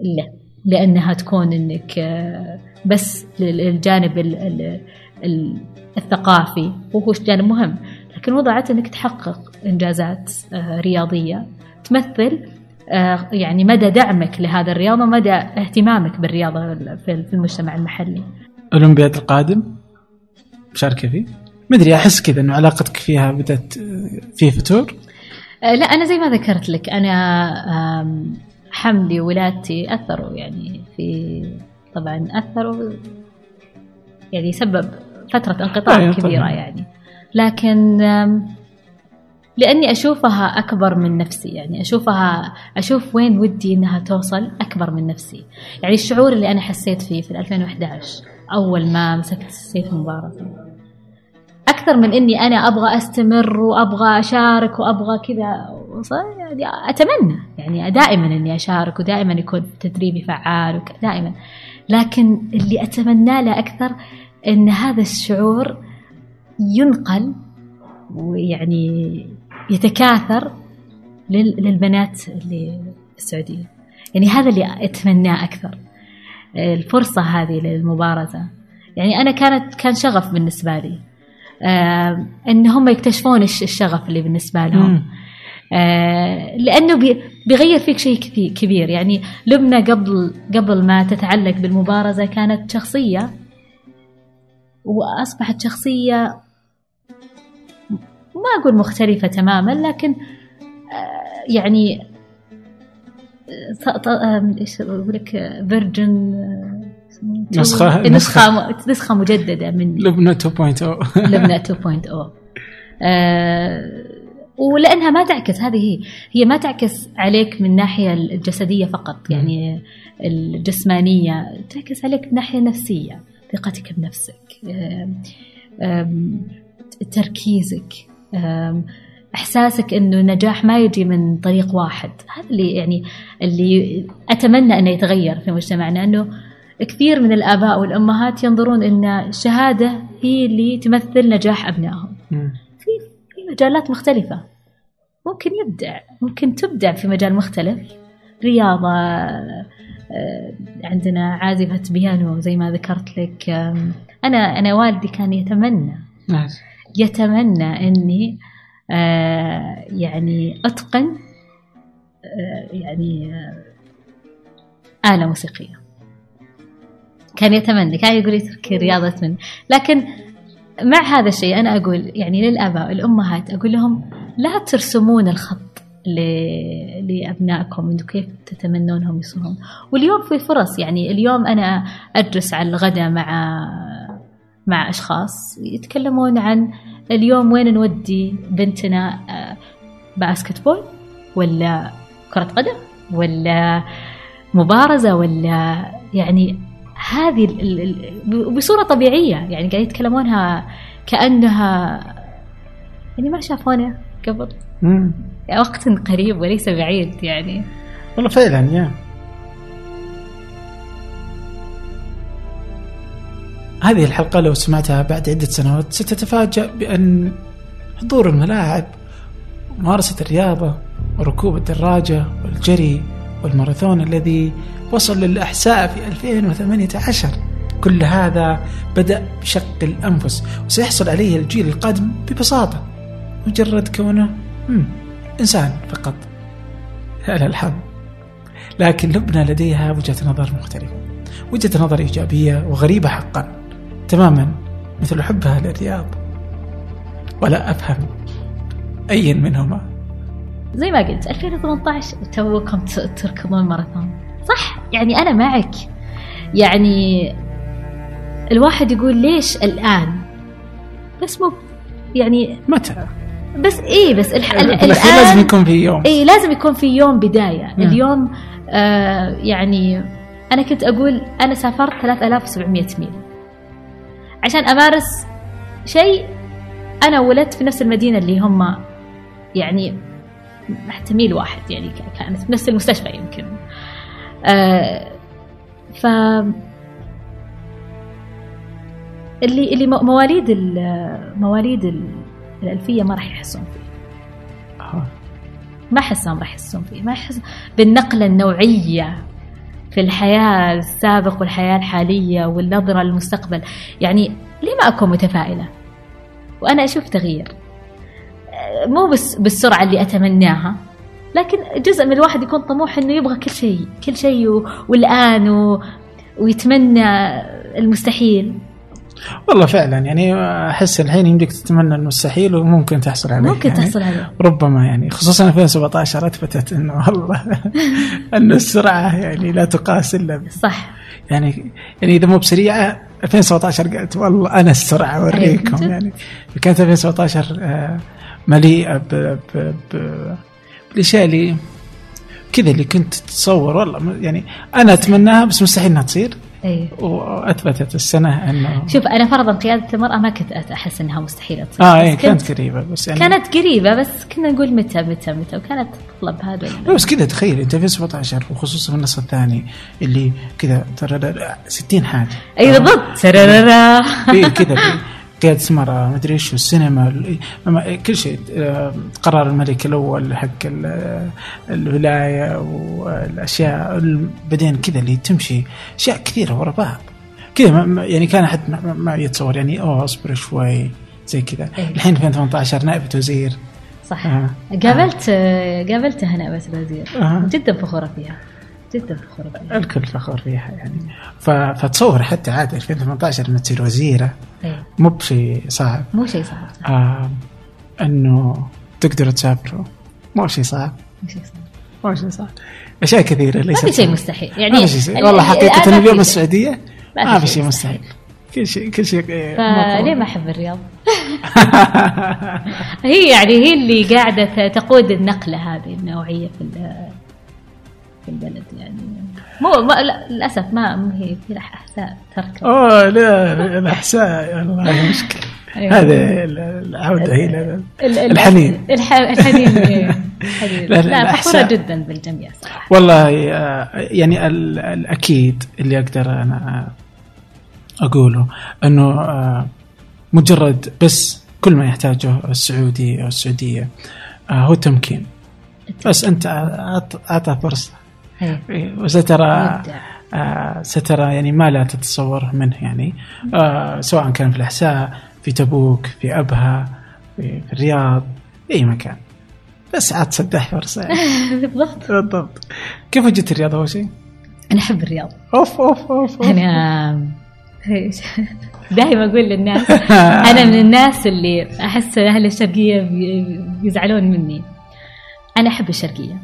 إلا لأنها تكون إنك آه، بس لل- للجانب ال- ال- ال- الثقافي وهو جانب مهم. لكن وضعت إنك تحقق إنجازات آه، رياضية تمثل آه، يعني مدى دعمك لهذا الرياضة مدى اهتمامك بالرياضة في المجتمع المحلي. الاولمبياد القادم؟ مشاركه فيه؟ ما ادري أحس كذا إنه علاقتك فيها بدأت آه، في فتور؟ آه، لا أنا زي ما ذكرت لك أنا آم، حملي وولادتي أثروا يعني في طبعا أثروا يعني سبب فترة انقطاع أيوة كبيرة طبعاً. يعني. لكن آم، لأني أشوفها أكبر من نفسي يعني أشوفها أشوف وين ودي إنها توصل أكبر من نفسي. يعني الشعور اللي أنا حسيت فيه في 2011 أول ما مسكت سيف المبارزة أكثر من إني أنا أبغى أستمر وأبغى أشارك وأبغى كذا. يعني أتمنى يعني دائما إني أشارك ودائما يكون تدريبي فعال دائما. لكن اللي اتمناه له أكثر إن هذا الشعور ينقل ويعني يتكاثر لل- للبنات اللي في السعودية. يعني هذا اللي أتمناه أكثر الفرصة هذه للمبارزة. يعني أنا كانت كان شغف بالنسبة لي. ان هم يكتشفون الش- الشغف اللي بالنسبة لهم. آه لأنه بي- بيغير فيك شيء كثي- كبير يعني لبنى قبل قبل ما تتعلق بالمبارزة كانت شخصية وأصبحت شخصية ما أقول مختلفة تماما لكن آه يعني آه، آه، إيش أقول لك فيرجن نسخة- نسخه نسخة مجددة من لبنى 2.0 <laughs> لبنى <laughs> 2.0 آه ولأنها ما تعكس هذه هي. هي ما تعكس عليك من الناحيه الجسدية فقط. يعني الجسمانية تعكس عليك من الناحيه النفسيه ثقتك بنفسك آم، تركيزك إحساسك إنه النجاح ما يجي من طريق واحد. هذا اللي يعني اللي أتمنى انه يتغير في مجتمعنا إنه كثير من الآباء والأمهات ينظرون إن الشهادة هي اللي تمثل نجاح أبنائهم. مم. في في مجالات مختلفة. ممكن يبدع ممكن تبدع في مجال مختلف. رياضة آه، عندنا عازفة بيانو زي ما ذكرت لك. أنا أنا والدي كان يتمنى نايس يتمنى إني آه، يعني أتقن آه، يعني آلة موسيقية. كان يتمنى كان يقول لي تركي رياضة من لكن مع هذا الشيء أنا أقول يعني للآباء والأمهات أقول لهم لا ترسمون الخط لأبنائكم إنه كيف تتمنونهم يصيرون واليوم في فرص يعني اليوم أنا أجلس على الغداء مع مع أشخاص يتكلمون عن اليوم وين نودي بنتنا آه، باسكت بول ولا كرة قدم ولا مبارزة ولا يعني هذه بصورة طبيعية يعني قاعد يتكلمونها كأنها يعني ما شافونا قبل. مم. وقت قريب وليس بعيد يعني. والله فعلا يا. هذه الحلقة لو سمعتها بعد عدة سنوات ستتفاجأ بأن حضور الملاعب ممارسة الرياضة وركوب الدراجة والجري والماراثون الذي وصل للأحساء في 2018 كل هذا بدأ بشق الأنفس وسيحصل عليه الجيل القادم ببساطة مجرد كونه إنسان فقط. على الحظ. لكن لبنى لديها وجهة نظر مختلفة وجهة نظر إيجابية وغريبة حقا تماما مثل حبها للرياض. ولا أفهم أي منهما. زي ما قلت 2018 توكم تركضون ماراثون. صح؟ يعني أنا معك. يعني الواحد يقول ليش الآن؟ بس مو يعني متى؟ بس إيه بس الح... ال- في الأخير لازم يكون في يوم. اي لازم يكون في يوم بداية. مم. اليوم آه يعني أنا كنت أقول أنا سافرت 3700 ميل. عشان أمارس شيء أنا ولدت في نفس المدينة اللي هم يعني حتى ميل واحد يعني كانت في نفس المستشفى يمكن. آه ف اللي اللي مو- مواليد ال- مواليد ال- الألفية ما راح يحسون فيه. ما أحسهم راح يحسون فيه ما يحس بالنقلة النوعية في الحياة السابق والحياة الحالية والنظرة للمستقبل. يعني ليه ما أكون متفائلة؟ وأنا أشوف تغيير. مو بس بالسرعة اللي أتمناها لكن جزء من الواحد يكون طموح إنه يبغى كل شيء كل شيء والآن و... ويتمنى المستحيل. والله فعلا يعني أحس الحين يمديك تتمنى المستحيل وممكن تحصل عليه. ممكن يعني تحصل عليه. ربما يعني خصوصا 2017 أثبتت إنه والله <laughs> ان السرعة يعني لا تقاس إلا صح. يعني يعني إذا مو بسريعة 2017 قالت والله أنا السرعة أوريكم أيوة. يعني. كانت 2017 آه، مليئة ب- ب- ب- بالأشياء اللي كذا اللي كنت تتصور. والله يعني أنا أتمناها بس مستحيل إنها تصير. اي وأثبتت السنة إنه شوف أنا فرضا قيادة المرأة ما كنت أحس إنها مستحيلة تصير آه اي كانت قريبة بس يعني كانت قريبة بس كنا نقول متى متى متى وكانت تطلب هذا لا بس كذا تخيل أنت في 17 وخصوصا في النص الثاني اللي كذا ترى 60 حاجة. اي بالضبط. في كذا. <laughs> قيادة مرة مدري إيش والسينما ال- ما- كل شيء. آه، قرار الملك الأول حق ال- الولاية والأشياء ال- بعدين كذا اللي تمشي. أشياء كثيرة ورا بعض. كذا يعني كان احد ما, يتصور يعني أوه اصبر شوي زي كذا. إيه. الحين 2018 نائبة وزير صح. آه. قابلت قابلتها نائبة الوزير. آه. جدا فخورة فيها. جدا فخوره فيها الكل فخور فيها يعني. فتصور حتى عاد 2018 لما تصير وزيرة إيه. مو بشيء صعب. مو شيء صعب. آه إنه تقدروا تسافروا. مو شيء صعب. مو شيء صعب. مو شيء صعب. أشياء كثيرة ما ليست في شيء مستحيل. يعني ما في شيء ال- والله ال- حقيقه ما اليوم السعودية؟ ما في ما شيء مستحيل. كل شيء كل شيء فليه ما أحب الرياض؟ <laughs> هي يعني هي اللي قاعدة تقود النقلة هذه النوعية في في البلد يعني. مو ما لا للأسف ما هي في أحساء ترك اوه لا الأحساء والله. مشكلة. أيوة. هذا ال- العودة ال- الحنين. الح- الحنين إيه، <laughs> الحنين. لا، لا، لا فخورة. جدا بالجميع صراحة. والله آه، يعني ال- الأكيد اللي أقدر أنا أقوله إنه آه، مجرد بس كل ما يحتاجه السعودي أو السعودية آه، هو التمكين. بس أنت أعطى فرصة. وسترى مبدع. آه سترى يعني ما لا تتصور منه يعني. آه سواء كان في الأحساء في تبوك في أبها في, في الرياض أي مكان. بس عاد سدح فرصه يعني. بالضبط. بالضبط. كيف وجدت الرياض أول شيء؟ أنا أحب الرياض. أوف أوف أوف, أوف. أنا <laughs> دائما أقول للناس <laughs> أنا من الناس اللي أحس أهل الشرقية بي- بيزعلون مني. أنا أحب الشرقية.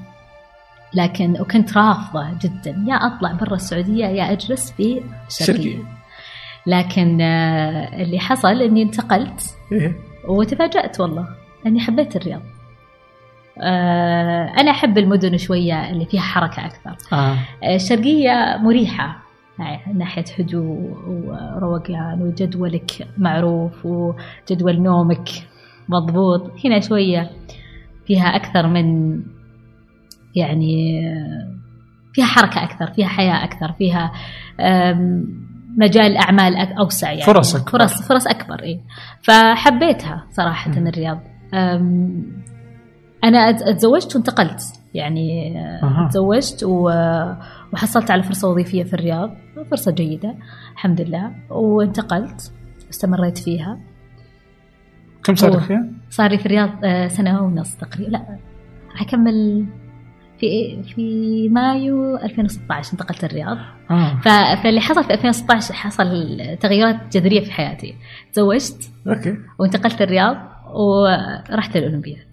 لكن وكنت رافضة جدا يا أطلع برا السعودية يا أجلس في شرقية. لكن آه، اللي حصل إني انتقلت إيه. وتفاجأت والله إني حبيت الرياض آه، أنا أحب المدن شوية اللي فيها حركة أكثر آه. الشرقية مريحة من ناحية هدوء وروقان وجدولك معروف وجدول نومك مضبوط هنا شوية فيها أكثر من يعني فيها حركة أكثر فيها حياة أكثر فيها مجال أعمال أوسع يعني فرص أكبر. فرص فرص أكبر إيه فحبيتها صراحة مم. الرياض أت- أتزوجت وانتقلت يعني آه،. تزوجت وحصلت على فرصة وظيفية في الرياض فرصة جيدة الحمد لله وانتقلت استمريت فيها كم صار فيها؟ صار لي في الرياض آه، سنة ونص تقريبا لا راح أكمل في في مايو 2016 انتقلت الرياض. ف- فاللي حصل في 2016 حصل تغيرات جذرية في حياتي. تزوجت okay. وانتقلت الرياض ورحت الأولمبياد.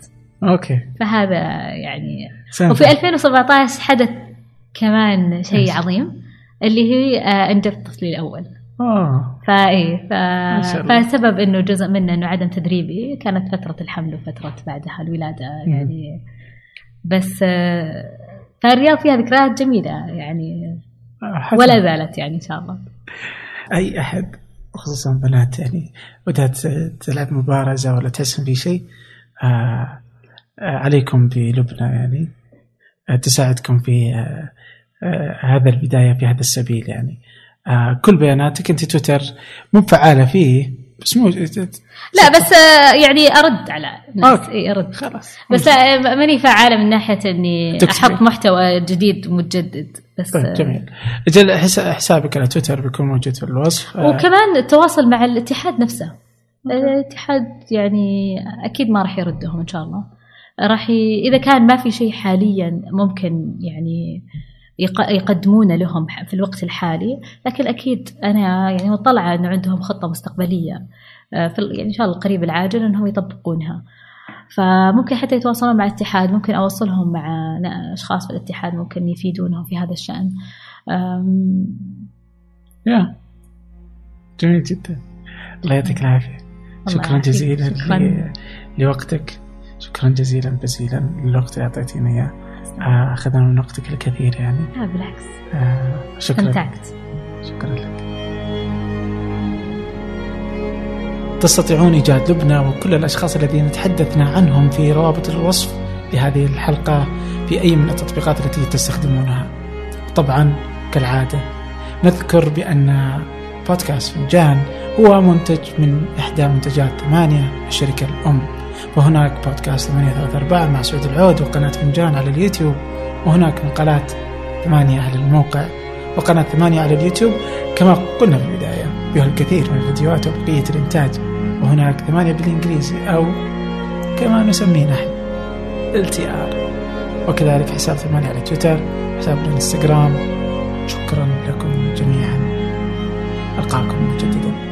okay. فهذا يعني سنة. وفي 2017 حدث كمان شيء. عظيم اللي هي آه، انجبت طفلي الأول. آه. فاي ف... الله. فسبب إنه جزء منه إنه عدم تدريبي كانت فترة الحمل وفترة بعدها الولادة يعني بس آه، فالرياض فيها ذكريات جميلة يعني حسن. ولا زالت يعني إن شاء الله. أي احد خصوصا بنات يعني بدات تلعب مبارزة ولا تحسن في شيء آه آه عليكم بلبنى يعني. تساعدكم في آه آه هذا البداية في هذا السبيل يعني. آه كل بياناتك أنت تويتر مو فعالة فيه. بس مو لا بس آه، يعني أرد على الناس. okay. اي أرد. خلاص. بس لا ماني فعالة من ناحية إني. أحط محتوى جديد ومتجدد بس طيب آه، جميل. إجل حسا- حسابك على تويتر بيكون موجود في الوصف. آه، وكمان التواصل مع الاتحاد نفسه. الاتحاد يعني أكيد ما راح يردهم إن شاء الله. راح ي... إذا كان ما في شيء حاليا ممكن يعني. يقدمونه لهم في الوقت الحالي. لكن أكيد أنا يعني مطلعة إنه عندهم خطة مستقبلية. آه، في يعني إن شاء الله القريب العاجل إنهم يطبقونها. فممكن حتى يتواصلون مع الاتحاد. ممكن أوصلهم مع أشخاص في الاتحاد ممكن يفيدونهم في هذا الشأن. أم، يا. جميل جدا. الله يعطيك العافية. الله شكرا. جزيلا شكراً. لوقتك. شكرا جزيلا جزيلا للوقت اللي اعطيتينا إياه. آه، أخذنا من وقتك الكثير يعني. لا بالعكس. آه، شكرا. استمتعت شكرا لك. تستطيعون إيجاد لبنى وكل الأشخاص الذين تحدثنا عنهم في روابط الوصف لهذه الحلقة في أي من التطبيقات التي تستخدمونها. طبعا كالعادة نذكر بأن بودكاست فنجان هو منتج من إحدى منتجات ثمانية الشركة الأم. وهناك بودكاست 834 مع سعود العود وقناة فنجان على اليوتيوب وهناك مقالات ثمانية على الموقع وقناة ثمانية على اليوتيوب كما قلنا في البداية فيها الكثير من الفيديوهات وبقية الإنتاج. وهناك ثمانية بالإنجليزي أو كما نسميه نحن LTR وكذلك حساب ثمانية على تويتر حساب الإنستغرام. شكرا لكم جميعا. ألقاكم مجددا.